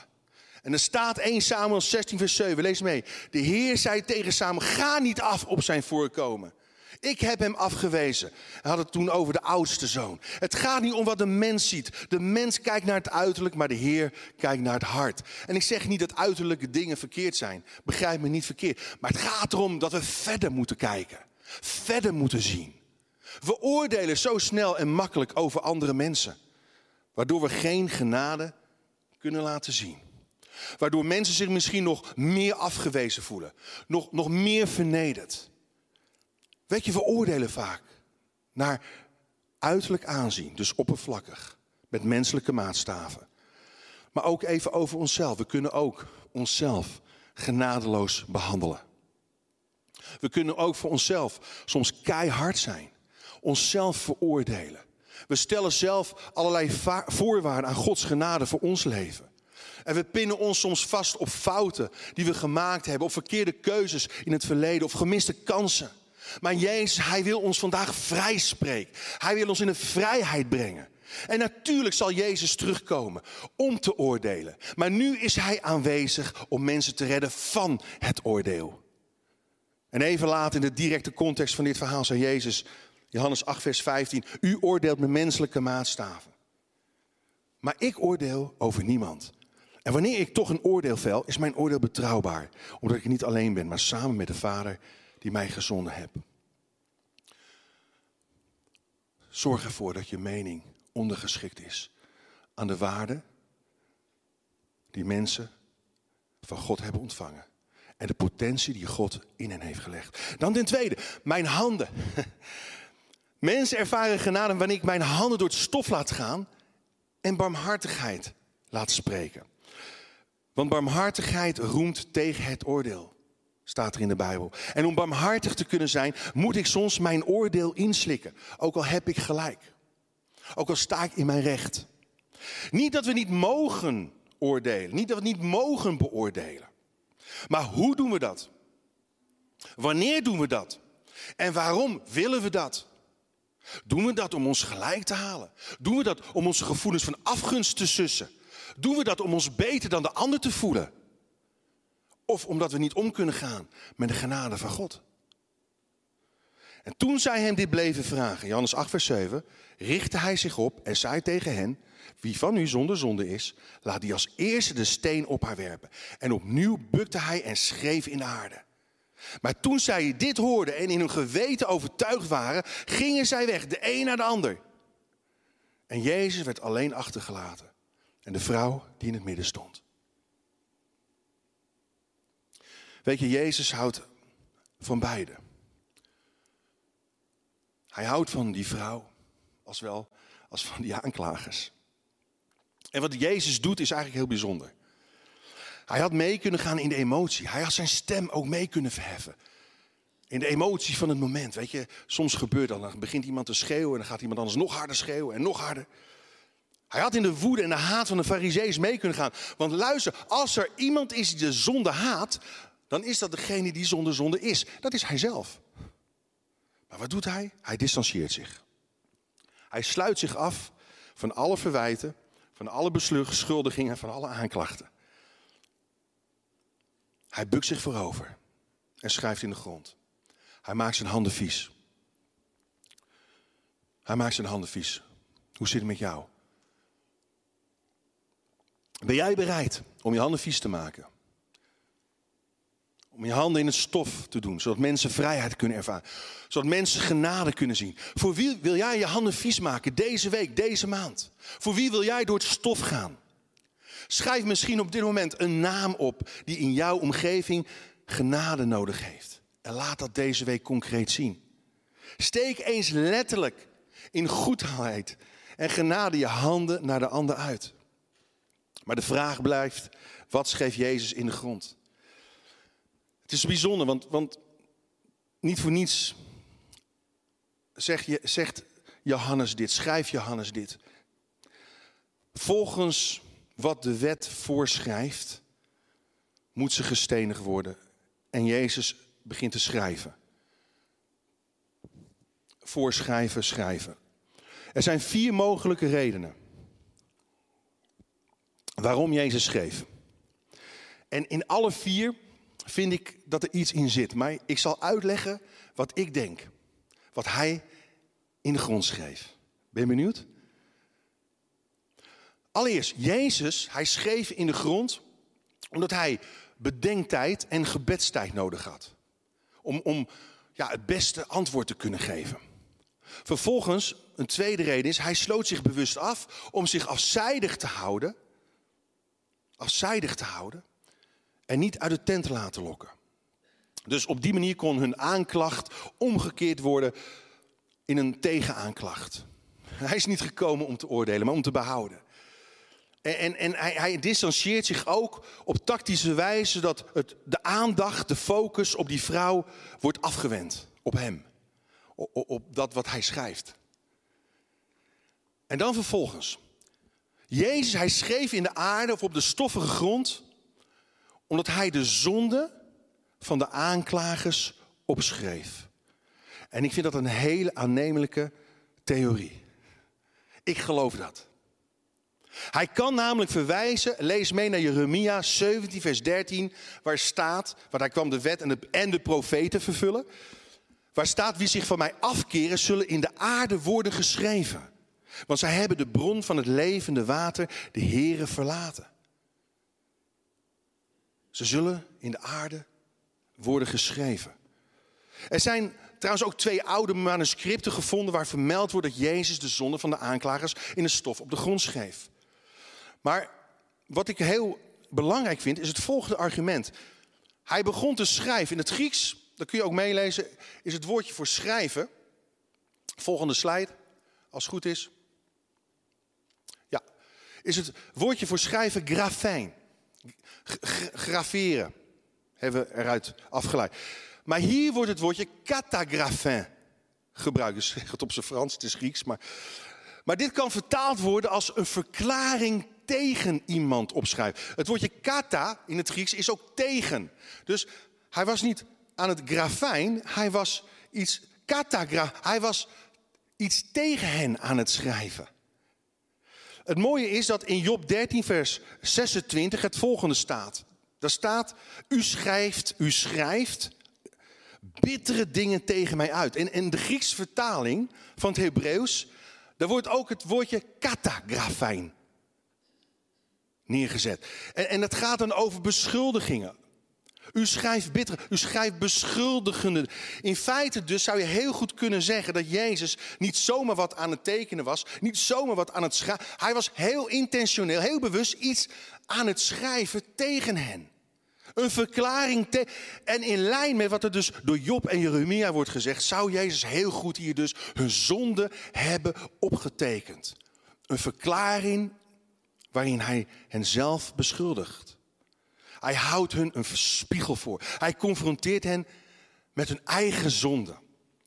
En er staat 1 Samuel 16 vers 7, lees mee. De Heer zei tegen Samuel, ga niet af op zijn voorkomen. Ik heb hem afgewezen. Hij had het toen over de oudste zoon. Het gaat niet om wat de mens ziet. De mens kijkt naar het uiterlijk, maar de Heer kijkt naar het hart. En ik zeg niet dat uiterlijke dingen verkeerd zijn. Begrijp me niet verkeerd. Maar het gaat erom dat we verder moeten kijken. Verder moeten zien. We oordelen zo snel en makkelijk over andere mensen. Waardoor we geen genade kunnen laten zien. Waardoor mensen zich misschien nog meer afgewezen voelen. Nog, nog meer vernederd. Weet je, we oordelen vaak naar uiterlijk aanzien, dus oppervlakkig, met menselijke maatstaven. Maar ook even over onszelf. We kunnen ook onszelf genadeloos behandelen. We kunnen ook voor onszelf soms keihard zijn, onszelf veroordelen. We stellen zelf allerlei voorwaarden aan Gods genade voor ons leven. En we pinnen ons soms vast op fouten die we gemaakt hebben, op verkeerde keuzes in het verleden, of gemiste kansen. Maar Jezus, Hij wil ons vandaag vrij spreken. Hij wil ons in de vrijheid brengen. En natuurlijk zal Jezus terugkomen om te oordelen. Maar nu is Hij aanwezig om mensen te redden van het oordeel. En even later in de directe context van dit verhaal zei Jezus, Johannes 8, vers 15, U oordeelt met menselijke maatstaven. Maar ik oordeel over niemand. En wanneer ik toch een oordeel vel, is mijn oordeel betrouwbaar. Omdat ik niet alleen ben, maar samen met de Vader die mij gezonden hebt. Zorg ervoor dat je mening ondergeschikt is aan de waarde die mensen van God hebben ontvangen. En de potentie die God in hen heeft gelegd. Dan ten tweede, mijn handen. Mensen ervaren genade wanneer ik mijn handen door het stof laat gaan en barmhartigheid laat spreken. Want barmhartigheid roemt tegen het oordeel staat er in de Bijbel. En om barmhartig te kunnen zijn, moet ik soms mijn oordeel inslikken. Ook al heb ik gelijk. Ook al sta ik in mijn recht. Niet dat we niet mogen oordelen. Niet dat we niet mogen beoordelen. Maar hoe doen we dat? Wanneer doen we dat? En waarom willen we dat? Doen we dat om ons gelijk te halen? Doen we dat om onze gevoelens van afgunst te sussen? Doen we dat om ons beter dan de ander te voelen? Of omdat we niet om kunnen gaan met de genade van God. En toen zij hem dit bleven vragen, Johannes 8, vers 7, richtte hij zich op en zei tegen hen: Wie van u zonder zonde is, laat die als eerste de steen op haar werpen. En opnieuw bukte hij en schreef in de aarde. Maar toen zij dit hoorden en in hun geweten overtuigd waren, gingen zij weg, de een naar de ander. En Jezus werd alleen achtergelaten. En de vrouw die in het midden stond. Weet je, Jezus houdt van beide. Hij houdt van die vrouw, als wel als van die aanklagers. En wat Jezus doet is eigenlijk heel bijzonder. Hij had mee kunnen gaan in de emotie. Hij had zijn stem ook mee kunnen verheffen. In de emotie van het moment. Weet je, soms gebeurt dat. Dan begint iemand te schreeuwen en dan gaat iemand anders nog harder schreeuwen en nog harder. Hij had in de woede en de haat van de fariseeërs mee kunnen gaan. Want luister, als er iemand is die de zonde haat, dan is dat degene die zonder zonde is. Dat is hij zelf. Maar wat doet hij? Hij distancieert zich. Hij sluit zich af van alle verwijten, van alle beschuldigingen en van alle aanklachten. Hij bukt zich voorover en schrijft in de grond. Hij maakt zijn handen vies. Hij maakt zijn handen vies. Hoe zit het met jou? Ben jij bereid om je handen vies te maken? Om je handen in het stof te doen, zodat mensen vrijheid kunnen ervaren. Zodat mensen genade kunnen zien. Voor wie wil jij je handen vies maken deze week, deze maand? Voor wie wil jij door het stof gaan? Schrijf misschien op dit moment een naam op die in jouw omgeving genade nodig heeft. En laat dat deze week concreet zien. Steek eens letterlijk in goedheid en genade je handen naar de ander uit. Maar de vraag blijft, wat schreef Jezus in de grond? Het is bijzonder, want, want niet voor niets zeg je, zegt Johannes dit, schrijft Johannes dit. Volgens wat de wet voorschrijft, moet ze gestenigd worden. En Jezus begint te schrijven. Voorschrijven, schrijven. Er zijn vier mogelijke redenen waarom Jezus schreef. En in alle vier vind ik dat er iets in zit. Maar ik zal uitleggen wat ik denk. Wat hij in de grond schreef. Ben je benieuwd? Allereerst, Jezus, hij schreef in de grond omdat hij bedenktijd en gebedstijd nodig had. Om, om ja, het beste antwoord te kunnen geven. Vervolgens, een tweede reden is, hij sloot zich bewust af om zich afzijdig te houden. Afzijdig te houden. En niet uit de tent te laten lokken. Dus op die manier kon hun aanklacht omgekeerd worden in een tegenaanklacht. Hij is niet gekomen om te oordelen, maar om te behouden. En, en, en hij, hij distancieert zich ook op tactische wijze dat het, de aandacht, de focus op die vrouw wordt afgewend. Op hem. Op, op dat wat hij schrijft. En dan vervolgens. Jezus, hij schreef in de aarde of op de stoffige grond, omdat hij de zonde van de aanklagers opschreef. En ik vind dat een hele aannemelijke theorie. Ik geloof dat. Hij kan namelijk verwijzen, lees mee naar Jeremia 17, vers 13, waar staat, waar hij kwam de wet en de, en de profeten vervullen. Waar staat, wie zich van mij afkeren, zullen in de aarde worden geschreven. Want zij hebben de bron van het levende water, de Here, verlaten. Ze zullen in de aarde worden geschreven. Er zijn trouwens ook twee oude manuscripten gevonden waar vermeld wordt dat Jezus de zonde van de aanklagers in de stof op de grond schreef. Maar wat ik heel belangrijk vind is het volgende argument. Hij begon te schrijven. In het Grieks, dat kun je ook meelezen, is het woordje voor schrijven. Volgende slide, als het goed is. Ja, is het woordje voor schrijven grafijn. Graveren hebben we eruit afgeleid. Maar hier wordt het woordje catagraphin gebruikt. Dus zeg het op zijn Frans, het is Grieks. Maar, maar dit kan vertaald worden als een verklaring tegen iemand opschrijven. Het woordje kata in het Grieks is ook tegen. Dus hij was niet aan het grafijn, hij was iets katagra, hij was iets tegen hen aan het schrijven. Het mooie is dat in Job 13, vers 26 het volgende staat. Daar staat, u schrijft, u schrijft bittere dingen tegen mij uit. En in de Griekse vertaling van het Hebreeuws, daar wordt ook het woordje katagrafijn neergezet. En, en het gaat dan over beschuldigingen. U schrijft bitter, u schrijft beschuldigende. In feite dus zou je heel goed kunnen zeggen dat Jezus niet zomaar wat aan het tekenen was, niet zomaar wat aan het schrijven. Hij was heel intentioneel, heel bewust iets aan het schrijven tegen hen. Een verklaring. Te en in lijn met wat er dus door Job en Jeremia wordt gezegd, zou Jezus heel goed hier dus hun zonde hebben opgetekend. Een verklaring waarin hij hen zelf beschuldigt. Hij houdt hun een spiegel voor. Hij confronteert hen met hun eigen zonde.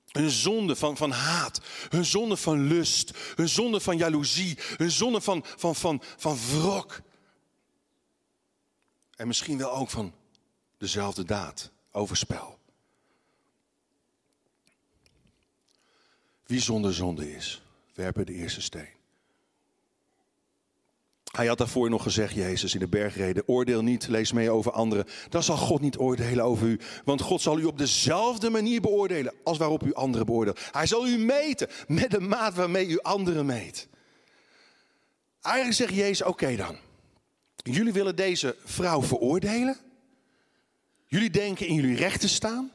Hun zonde van, van haat, hun zonde van lust, hun zonde van jaloezie, hun zonde van, van, van, van wrok. En misschien wel ook van dezelfde daad, overspel. Wie zonder zonde is, werpen de eerste steen. Hij had daarvoor nog gezegd, Jezus, in de bergreden, oordeel niet, lees mee over anderen. Dan zal God niet oordelen over u. Want God zal u op dezelfde manier beoordelen als waarop u anderen beoordeelt. Hij zal u meten met de maat waarmee u anderen meet. Eigenlijk zegt Jezus, oké dan. Jullie willen deze vrouw veroordelen. Jullie denken in jullie recht te staan.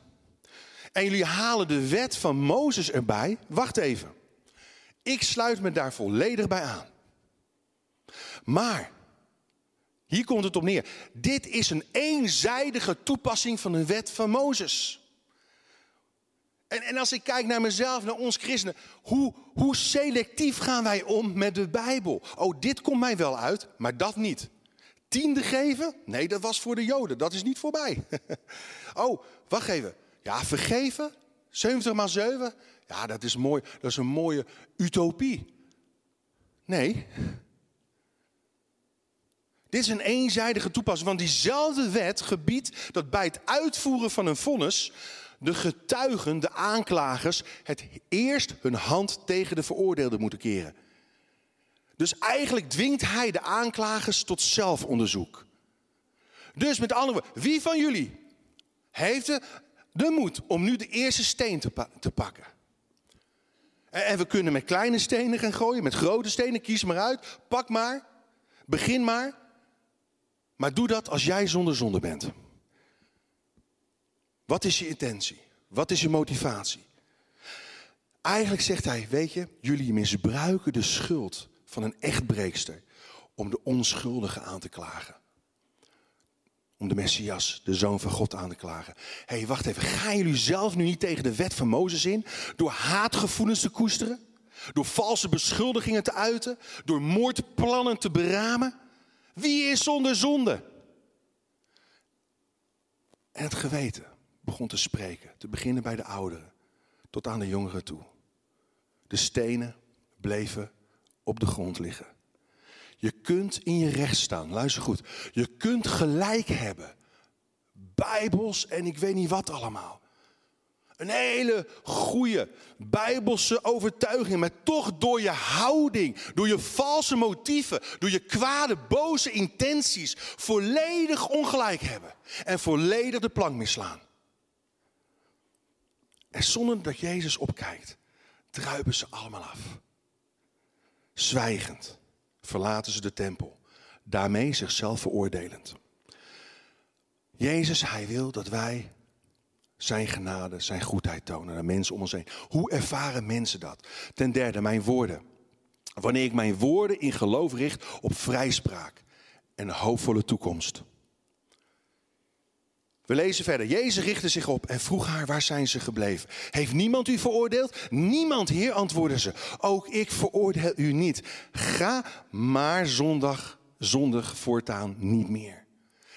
En jullie halen de wet van Mozes erbij. Wacht even. Ik sluit me daar volledig bij aan. Maar Hier komt het op neer. Dit is een eenzijdige toepassing van de wet van Mozes. En, en als ik kijk naar mezelf, naar ons christenen, hoe, hoe selectief gaan wij om met de Bijbel? Oh, dit komt mij wel uit, maar dat niet. Tiende geven? Nee, dat was voor de Joden, dat is niet voorbij. oh, wacht even. Ja, vergeven? 70 maal 7? Ja, dat is mooi. Dat is een mooie utopie. Nee. Dit is een eenzijdige toepassing, want diezelfde wet gebiedt dat bij het uitvoeren van een vonnis de getuigen, de aanklagers, het eerst hun hand tegen de veroordeelde moeten keren. Dus eigenlijk dwingt hij de aanklagers tot zelfonderzoek. Dus met andere woorden, wie van jullie heeft de, de moed om nu de eerste steen te, te pakken? En, en we kunnen met kleine stenen gaan gooien, met grote stenen, kies maar uit, pak maar, begin maar. Maar doe dat als jij zonder zonde bent. Wat is je intentie? Wat is je motivatie? Eigenlijk zegt hij, weet je, jullie misbruiken de schuld van een echtbreekster om de onschuldige aan te klagen. Om de Messias, de Zoon van God, aan te klagen. Hé, hey, wacht even, gaan jullie zelf nu niet tegen de wet van Mozes in? Door haatgevoelens te koesteren? Door valse beschuldigingen te uiten? Door moordplannen te beramen? Wie is zonder zonde? En het geweten begon te spreken, te beginnen bij de ouderen tot aan de jongeren toe. De stenen bleven op de grond liggen. Je kunt in je recht staan, luister goed. Je kunt gelijk hebben. Bijbels en ik weet niet wat allemaal. Een hele goede bijbelse overtuiging, maar toch door je houding, door je valse motieven, door je kwade, boze intenties volledig ongelijk hebben en volledig de plank misslaan. En zonder dat Jezus opkijkt, druipen ze allemaal af. Zwijgend verlaten ze de tempel, daarmee zichzelf veroordelend. Jezus, hij wil dat wij zijn genade, zijn goedheid tonen aan mensen om ons heen. Hoe ervaren mensen dat? Ten derde, mijn woorden. Wanneer ik mijn woorden in geloof richt op vrijspraak en een hoopvolle toekomst. We lezen verder. Jezus richtte zich op en vroeg haar, waar zijn ze gebleven? Heeft niemand u veroordeeld? Niemand, Heer, antwoordde ze. Ook ik veroordeel u niet. Ga maar zondag, zondig voortaan niet meer.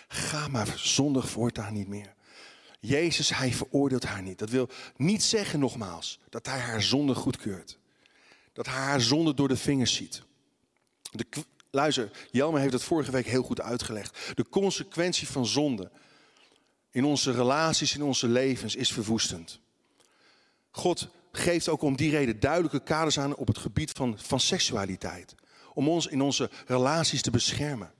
Ga maar zondag voortaan niet meer. Jezus, hij veroordeelt haar niet. Dat wil niet zeggen, nogmaals, dat hij haar zonde goedkeurt. Dat hij haar zonde door de vingers ziet. Luister, Jelmer heeft het vorige week heel goed uitgelegd. De consequentie van zonde in onze relaties, in onze levens is verwoestend. God geeft ook om die reden duidelijke kaders aan op het gebied van, van seksualiteit. Om ons in onze relaties te beschermen.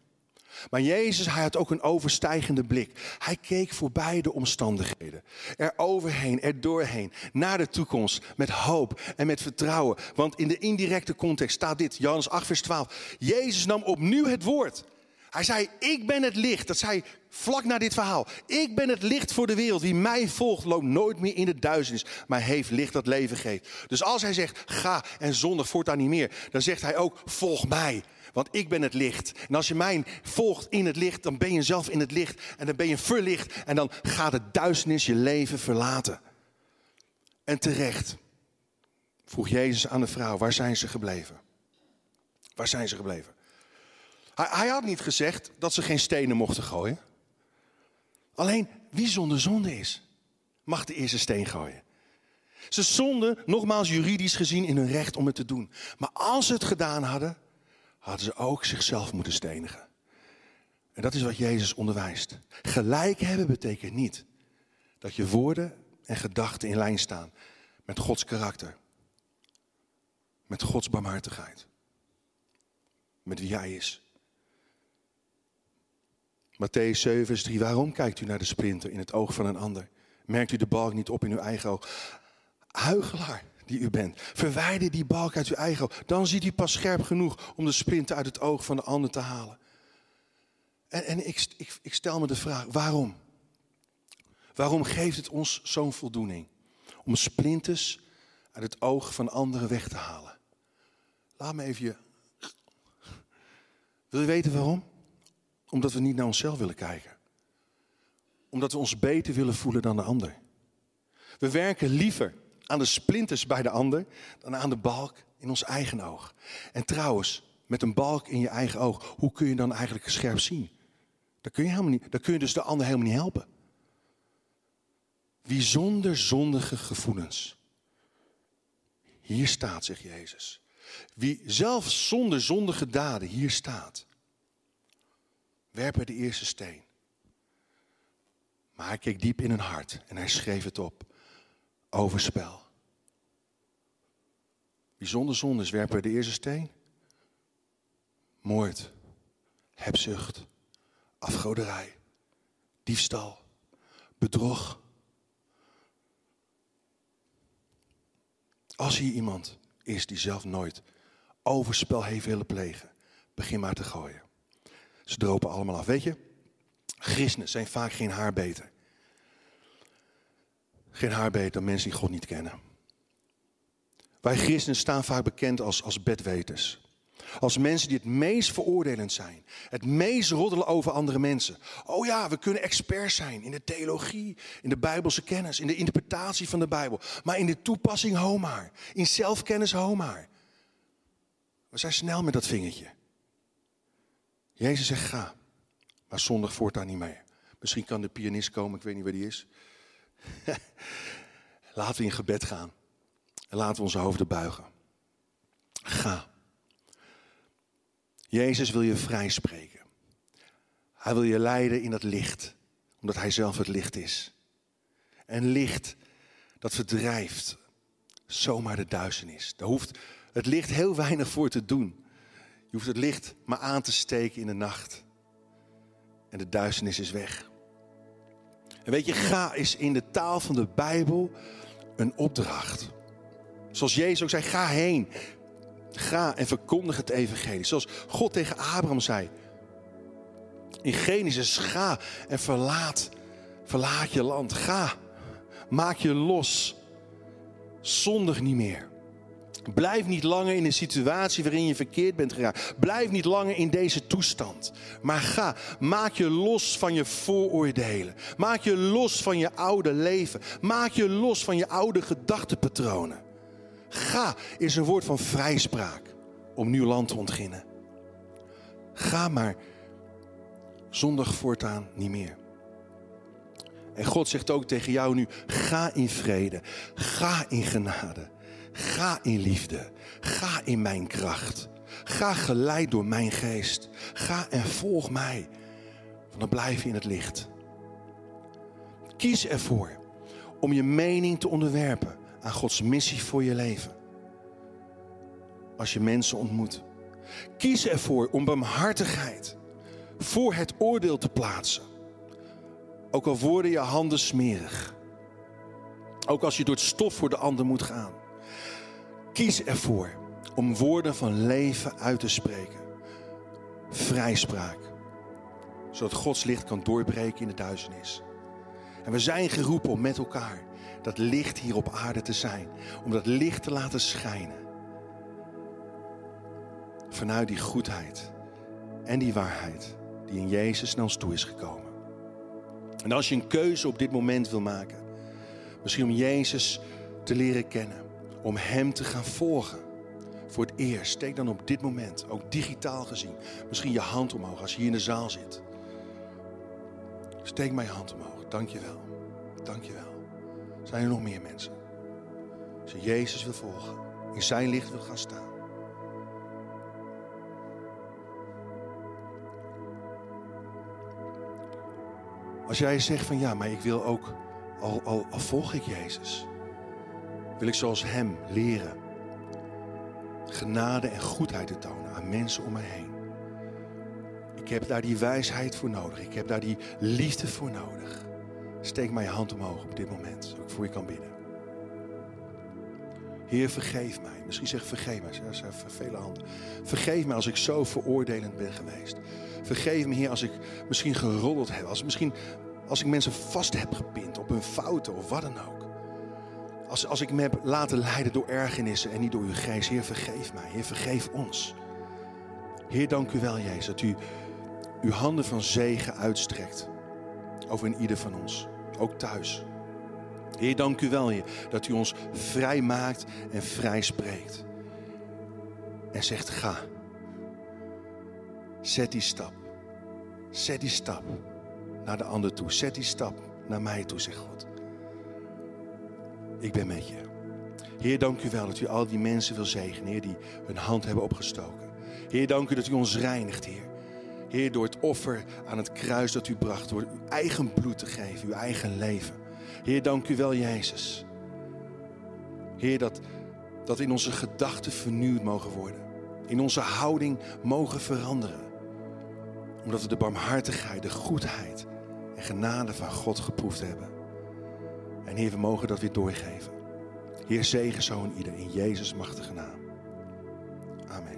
Maar Jezus, hij had ook een overstijgende blik. Hij keek voorbij de omstandigheden. Er overheen, er doorheen, naar de toekomst. Met hoop en met vertrouwen. Want in de indirecte context staat dit, Johannes 8, vers 12. Jezus nam opnieuw het woord. Hij zei, ik ben het licht. Dat zei vlak na dit verhaal. Ik ben het licht voor de wereld. Wie mij volgt, loopt nooit meer in de duisternis, maar heeft licht dat leven geeft. Dus als hij zegt, ga en zondig voortaan niet meer, dan zegt hij ook, volg mij. Want ik ben het licht. En als je mij volgt in het licht, dan ben je zelf in het licht. En dan ben je verlicht. En dan gaat de duisternis je leven verlaten. En terecht vroeg Jezus aan de vrouw, waar zijn ze gebleven? Waar zijn ze gebleven? Hij, hij had niet gezegd dat ze geen stenen mochten gooien. Alleen wie zonder zonde is, mag de eerste steen gooien. Ze zonden, nogmaals juridisch gezien, in hun recht om het te doen. Maar als ze het gedaan hadden, hadden ze ook zichzelf moeten stenigen. En dat is wat Jezus onderwijst. Gelijk hebben betekent niet dat je woorden en gedachten in lijn staan met Gods karakter. Met Gods barmhartigheid. Met wie Hij is. Matthäus 7, vers 3. Waarom kijkt u naar de splinter in het oog van een ander? Merkt u de balk niet op in uw eigen oog? Huigelaar die u bent. Verwijder die balk uit uw eigen oog. Dan ziet u pas scherp genoeg om de splinter uit het oog van de ander te halen. En, en ik, ik, ik stel me de vraag, waarom? Waarom geeft het ons zo'n voldoening? Om splinters uit het oog van anderen weg te halen. Laat me even je... Wil je weten waarom? Omdat we niet naar onszelf willen kijken. Omdat we ons beter willen voelen dan de ander. We werken liever aan de splinters bij de ander dan aan de balk in ons eigen oog. En trouwens, met een balk in je eigen oog, hoe kun je dan eigenlijk scherp zien? Dat kun je, helemaal niet, dan kun je dus de ander helemaal niet helpen. Wie zonder zondige gevoelens. Hier staat, zegt Jezus. Wie zelf zonder zondige daden hier staat. Werpen de eerste steen. Maar hij keek diep in hun hart en hij schreef het op. Overspel. Wie zonder zonde werpen de eerste steen. Moord. Hebzucht. Afgoderij. Diefstal. Bedrog. Als hier iemand is die zelf nooit overspel heeft willen plegen, begin maar te gooien. Ze dropen allemaal af. Weet je, christenen zijn vaak geen haar beter. Geen haar beter dan mensen die God niet kennen. Wij christenen staan vaak bekend als, als bedweters. Als mensen die het meest veroordelend zijn. Het meest roddelen over andere mensen. Oh ja, we kunnen experts zijn in de theologie, in de bijbelse kennis, in de interpretatie van de Bijbel. Maar in de toepassing homaar. In zelfkennis homaar. We zijn snel met dat vingertje. Jezus zegt ga. Maar zondag voortaan niet meer. Misschien kan de pianist komen, ik weet niet waar die is. Laten we in gebed gaan. En laten we onze hoofden buigen. Ga. Jezus wil je vrijspreken. Hij wil je leiden in dat licht, omdat Hij zelf het licht is. En licht, dat verdrijft zomaar de duisternis. Daar hoeft het licht heel weinig voor te doen. Je hoeft het licht maar aan te steken in de nacht. En de duisternis is weg. En weet je, ga is in de taal van de Bijbel een opdracht. Zoals Jezus ook zei, ga heen. Ga en verkondig het evangelie. Zoals God tegen Abraham zei. In Genesis, ga en verlaat, verlaat je land. Ga, maak je los. Zondig niet meer. Blijf niet langer in een situatie waarin je verkeerd bent geraakt. Blijf niet langer in deze toestand. Maar ga, maak je los van je vooroordelen. Maak je los van je oude leven. Maak je los van je oude gedachtenpatronen. Ga is een woord van vrijspraak om nieuw land te ontginnen. Ga maar zondag voortaan niet meer. En God zegt ook tegen jou nu: ga in vrede, ga in genade, ga in liefde, ga in mijn kracht. Ga geleid door mijn geest. Ga en volg mij. Want dan blijf je in het licht. Kies ervoor om je mening te onderwerpen aan Gods missie voor je leven. Als je mensen ontmoet. Kies ervoor om barmhartigheid voor het oordeel te plaatsen. Ook al worden je handen smerig. Ook als je door het stof voor de ander moet gaan. Kies ervoor om woorden van leven uit te spreken. Vrijspraak. Zodat Gods licht kan doorbreken in de duisternis. En we zijn geroepen om met elkaar dat licht hier op aarde te zijn. Om dat licht te laten schijnen. Vanuit die goedheid en die waarheid die in Jezus naar ons toe is gekomen. En als je een keuze op dit moment wil maken, misschien om Jezus te leren kennen, om Hem te gaan volgen. Voor het eerst, steek dan op dit moment, ook digitaal gezien, misschien je hand omhoog als je hier in de zaal zit. Steek mijn hand omhoog. Dank je wel. Dank je wel. Zijn er nog meer mensen? Als je Jezus wil volgen, in zijn licht wil gaan staan. Als jij zegt van ja, maar ik wil ook, al, al, al volg ik Jezus, wil ik zoals Hem leren genade en goedheid te tonen aan mensen om mij heen. Ik heb daar die wijsheid voor nodig. Ik heb daar die liefde voor nodig. Steek mijn hand omhoog op dit moment, zodat ik voor je kan bidden. Heer, vergeef mij. Misschien zeg vergeef mij. Er zijn vele handen. Vergeef mij als ik zo veroordelend ben geweest. Vergeef me, Heer, als ik misschien geroddeld heb. Als, misschien, als ik mensen vast heb gepind op hun fouten of wat dan ook. Als, als ik me heb laten leiden door ergernissen en niet door uw geest. Heer, vergeef mij. Heer, vergeef ons. Heer, dank u wel, Jezus, dat u uw handen van zegen uitstrekt over een ieder van ons, ook thuis. Heer, dank u wel, Heer, dat u ons vrij maakt en vrij spreekt. En zegt, ga. Zet die stap. Zet die stap naar de ander toe. Zet die stap naar mij toe, zegt God. Ik ben met je. Heer, dank u wel dat u al die mensen wil zegenen, Heer, die hun hand hebben opgestoken. Heer, dank u dat u ons reinigt, Heer. Heer, door het offer aan het kruis dat u bracht, door uw eigen bloed te geven, uw eigen leven. Heer, dank u wel, Jezus. Heer, dat, dat in onze gedachten vernieuwd mogen worden. In onze houding mogen veranderen. Omdat we de barmhartigheid, de goedheid en genade van God geproefd hebben. En Heer, we mogen dat weer doorgeven. Heer, zegen zo in ieder in Jezus' machtige naam. Amen.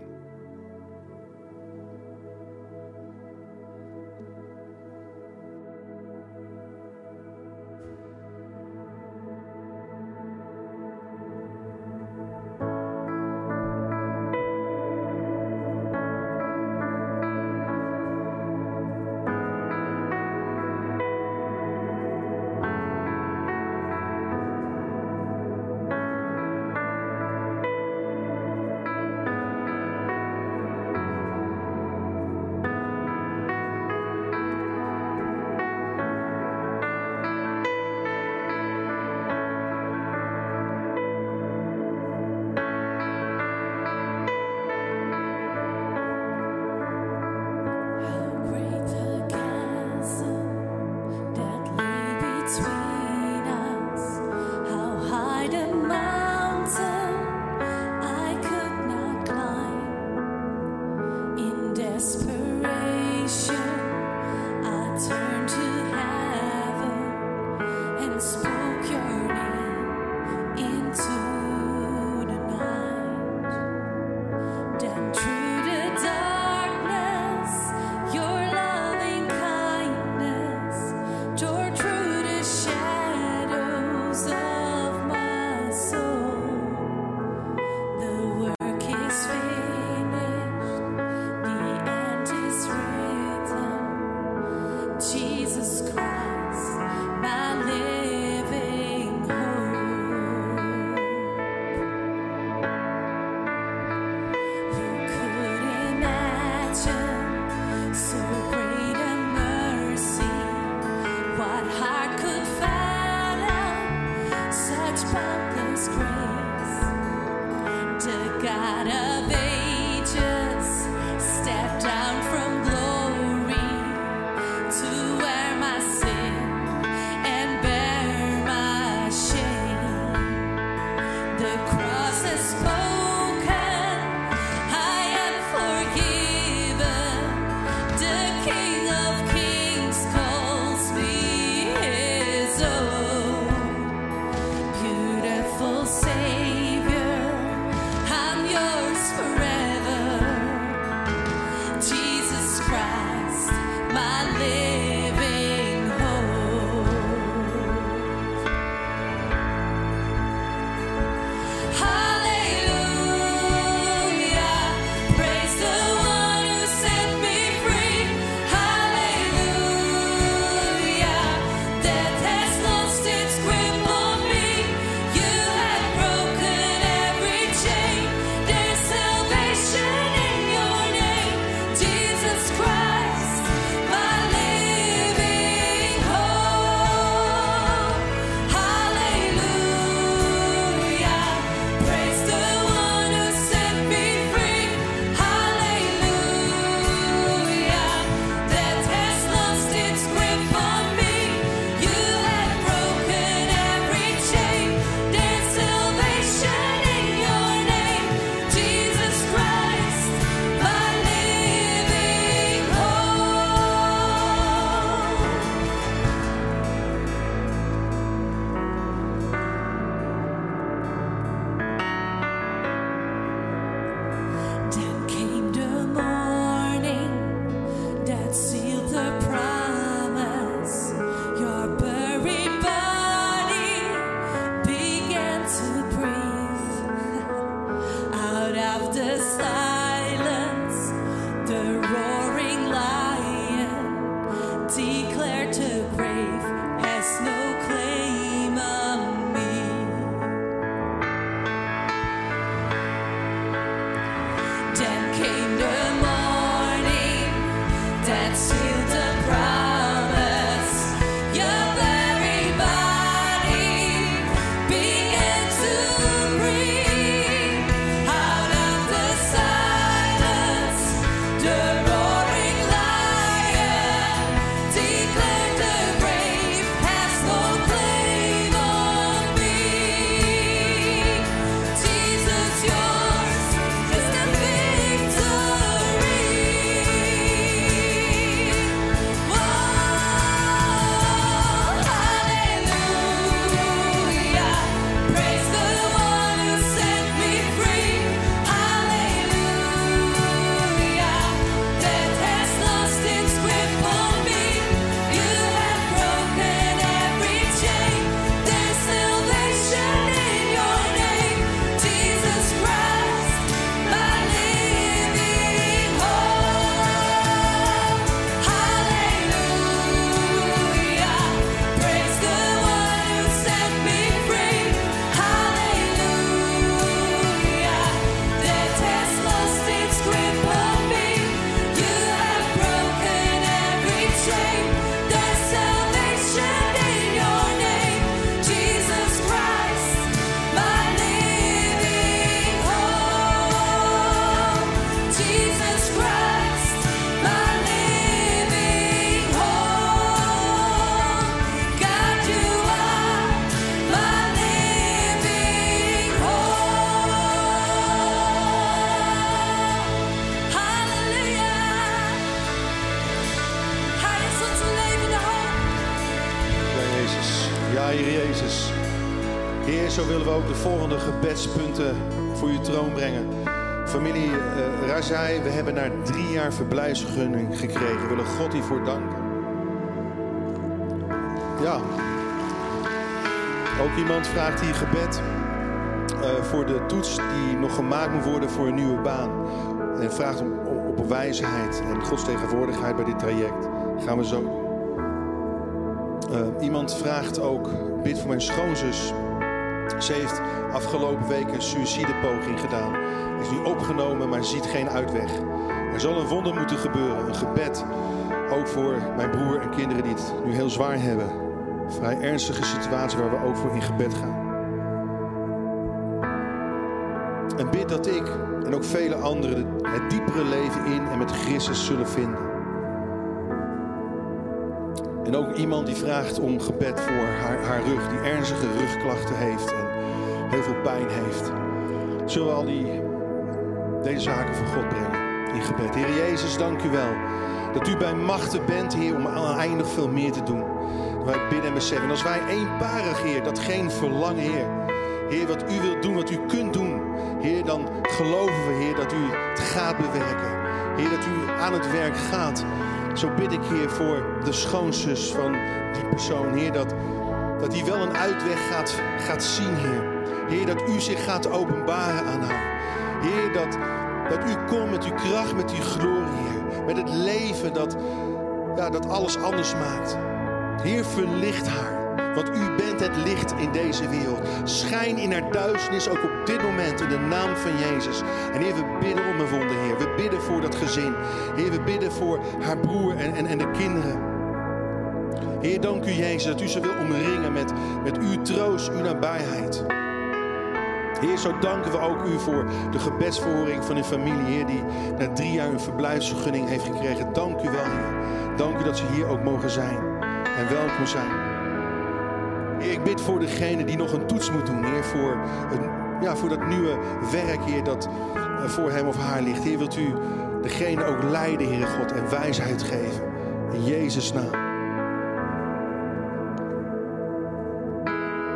Zo willen we ook de volgende gebedspunten voor uw troon brengen. Familie uh, Razai, we hebben na drie jaar verblijfsvergunning gekregen. We willen God hiervoor danken. Ja. Ook iemand vraagt hier gebed uh, voor de toets die nog gemaakt moet worden voor een nieuwe baan. En vraagt om, op wijsheid en Gods tegenwoordigheid bij dit traject. Gaan we zo. Uh, iemand vraagt ook, bid voor mijn schoonzus. Ze heeft afgelopen week een suïcidepoging gedaan. Is nu opgenomen, maar ziet geen uitweg. Er zal een wonder moeten gebeuren, een gebed. Ook voor mijn broer en kinderen die het nu heel zwaar hebben. Vrij ernstige situatie waar we ook voor in gebed gaan. En bid dat ik en ook vele anderen het diepere leven in en met Christus zullen vinden. En ook iemand die vraagt om gebed voor haar, haar rug, die ernstige rugklachten heeft en heel veel pijn heeft. Zullen we al die, deze zaken voor God brengen in gebed. Heer Jezus, dank u wel dat u bij machten bent, Heer, om eindig veel meer te doen. Wij bidden en beseffen. En als wij eenparig, Heer, dat geen verlangen, Heer. Heer, wat u wilt doen, wat u kunt doen. Heer, dan geloven we, Heer, dat u het gaat bewerken. Heer, dat u aan het werk gaat. Zo bid ik, Heer, voor de schoonzus van die persoon. Heer, dat, dat die wel een uitweg gaat, gaat zien, Heer. Heer, dat u zich gaat openbaren aan haar. Heer, dat, dat u komt met uw kracht, met uw glorie, Heer. Met het leven dat, ja, dat alles anders maakt. Heer, verlicht haar. Want u bent het licht in deze wereld. Schijn in haar duisternis ook op dit moment in de naam van Jezus. En Heer, we bidden om een wonder, Heer. We bidden voor dat gezin. Heer, we bidden voor haar broer en, en, en de kinderen. Heer, dank u Jezus dat u ze wil omringen met, met uw troost, uw nabijheid. Heer, zo danken we ook u voor de gebedsverhoring van uw familie, Heer, die na drie jaar een verblijfsvergunning heeft gekregen. Dank u wel, Heer. Dank u dat ze hier ook mogen zijn en welkom zijn. Ik bid voor degene die nog een toets moet doen, Heer, voor, een, ja, voor dat nieuwe werk, Heer, dat uh, voor hem of haar ligt. Heer, wilt u degene ook leiden, Heer God, en wijsheid geven. In Jezus' naam.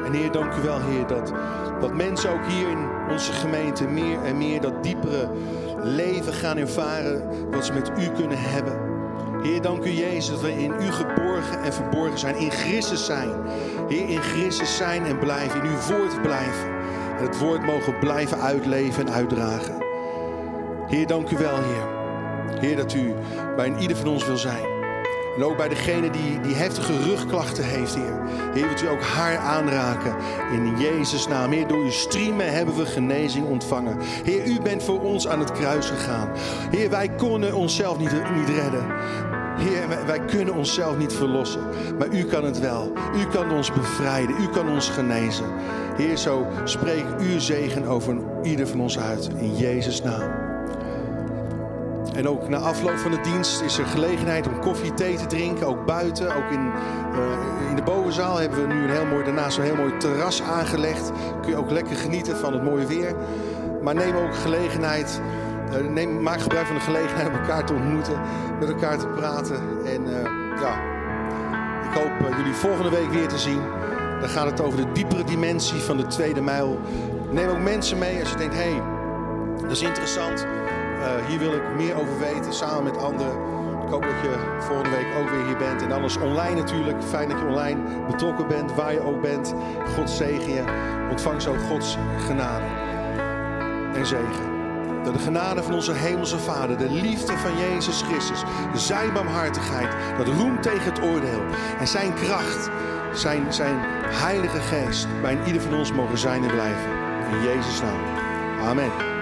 En Heer, dank u wel, Heer, dat, dat mensen ook hier in onze gemeente meer en meer dat diepere leven gaan ervaren wat ze met u kunnen hebben. Heer, dank u Jezus dat we in u geborgen en verborgen zijn, in Christus zijn. Heer, in Christus zijn en blijven, in uw woord blijven. En het woord mogen blijven uitleven en uitdragen. Heer, dank u wel, Heer. Heer, dat u bij ieder van ons wil zijn. En ook bij degene die, die heftige rugklachten heeft, Heer. Heer, wilt u ook haar aanraken. In Jezus' naam. Heer, door uw striemen hebben we genezing ontvangen. Heer, u bent voor ons aan het kruis gegaan. Heer, wij konden onszelf niet, niet redden. Heer, wij, kunnen onszelf niet verlossen. Maar u kan het wel. U kan ons bevrijden. U kan ons genezen. Heer, zo spreek uw zegen over ieder van ons uit. In Jezus' naam. En ook na afloop van de dienst is er gelegenheid om koffie, thee te drinken. Ook buiten, ook in, uh, in de bovenzaal hebben we nu een heel mooi, daarnaast een heel mooi terras aangelegd. Kun je ook lekker genieten van het mooie weer. Maar neem ook gelegenheid, neem, maak gebruik van de gelegenheid om elkaar te ontmoeten, met elkaar te praten. En uh, ja, ik hoop jullie volgende week weer te zien. Dan gaat het over de diepere dimensie van de tweede mijl. Neem ook mensen mee als je denkt, hé, hey, dat is interessant. Hier wil ik meer over weten, samen met anderen. Ik hoop dat je volgende week ook weer hier bent. En anders online natuurlijk. Fijn dat je online betrokken bent, waar je ook bent. God zegen je. Ontvang zo Gods genade en zegen. Dat de genade van onze hemelse Vader, de liefde van Jezus Christus, zijn barmhartigheid, dat roem tegen het oordeel en zijn kracht, zijn, zijn heilige geest bij ieder van ons mogen zijn en blijven. In Jezus' naam. Amen.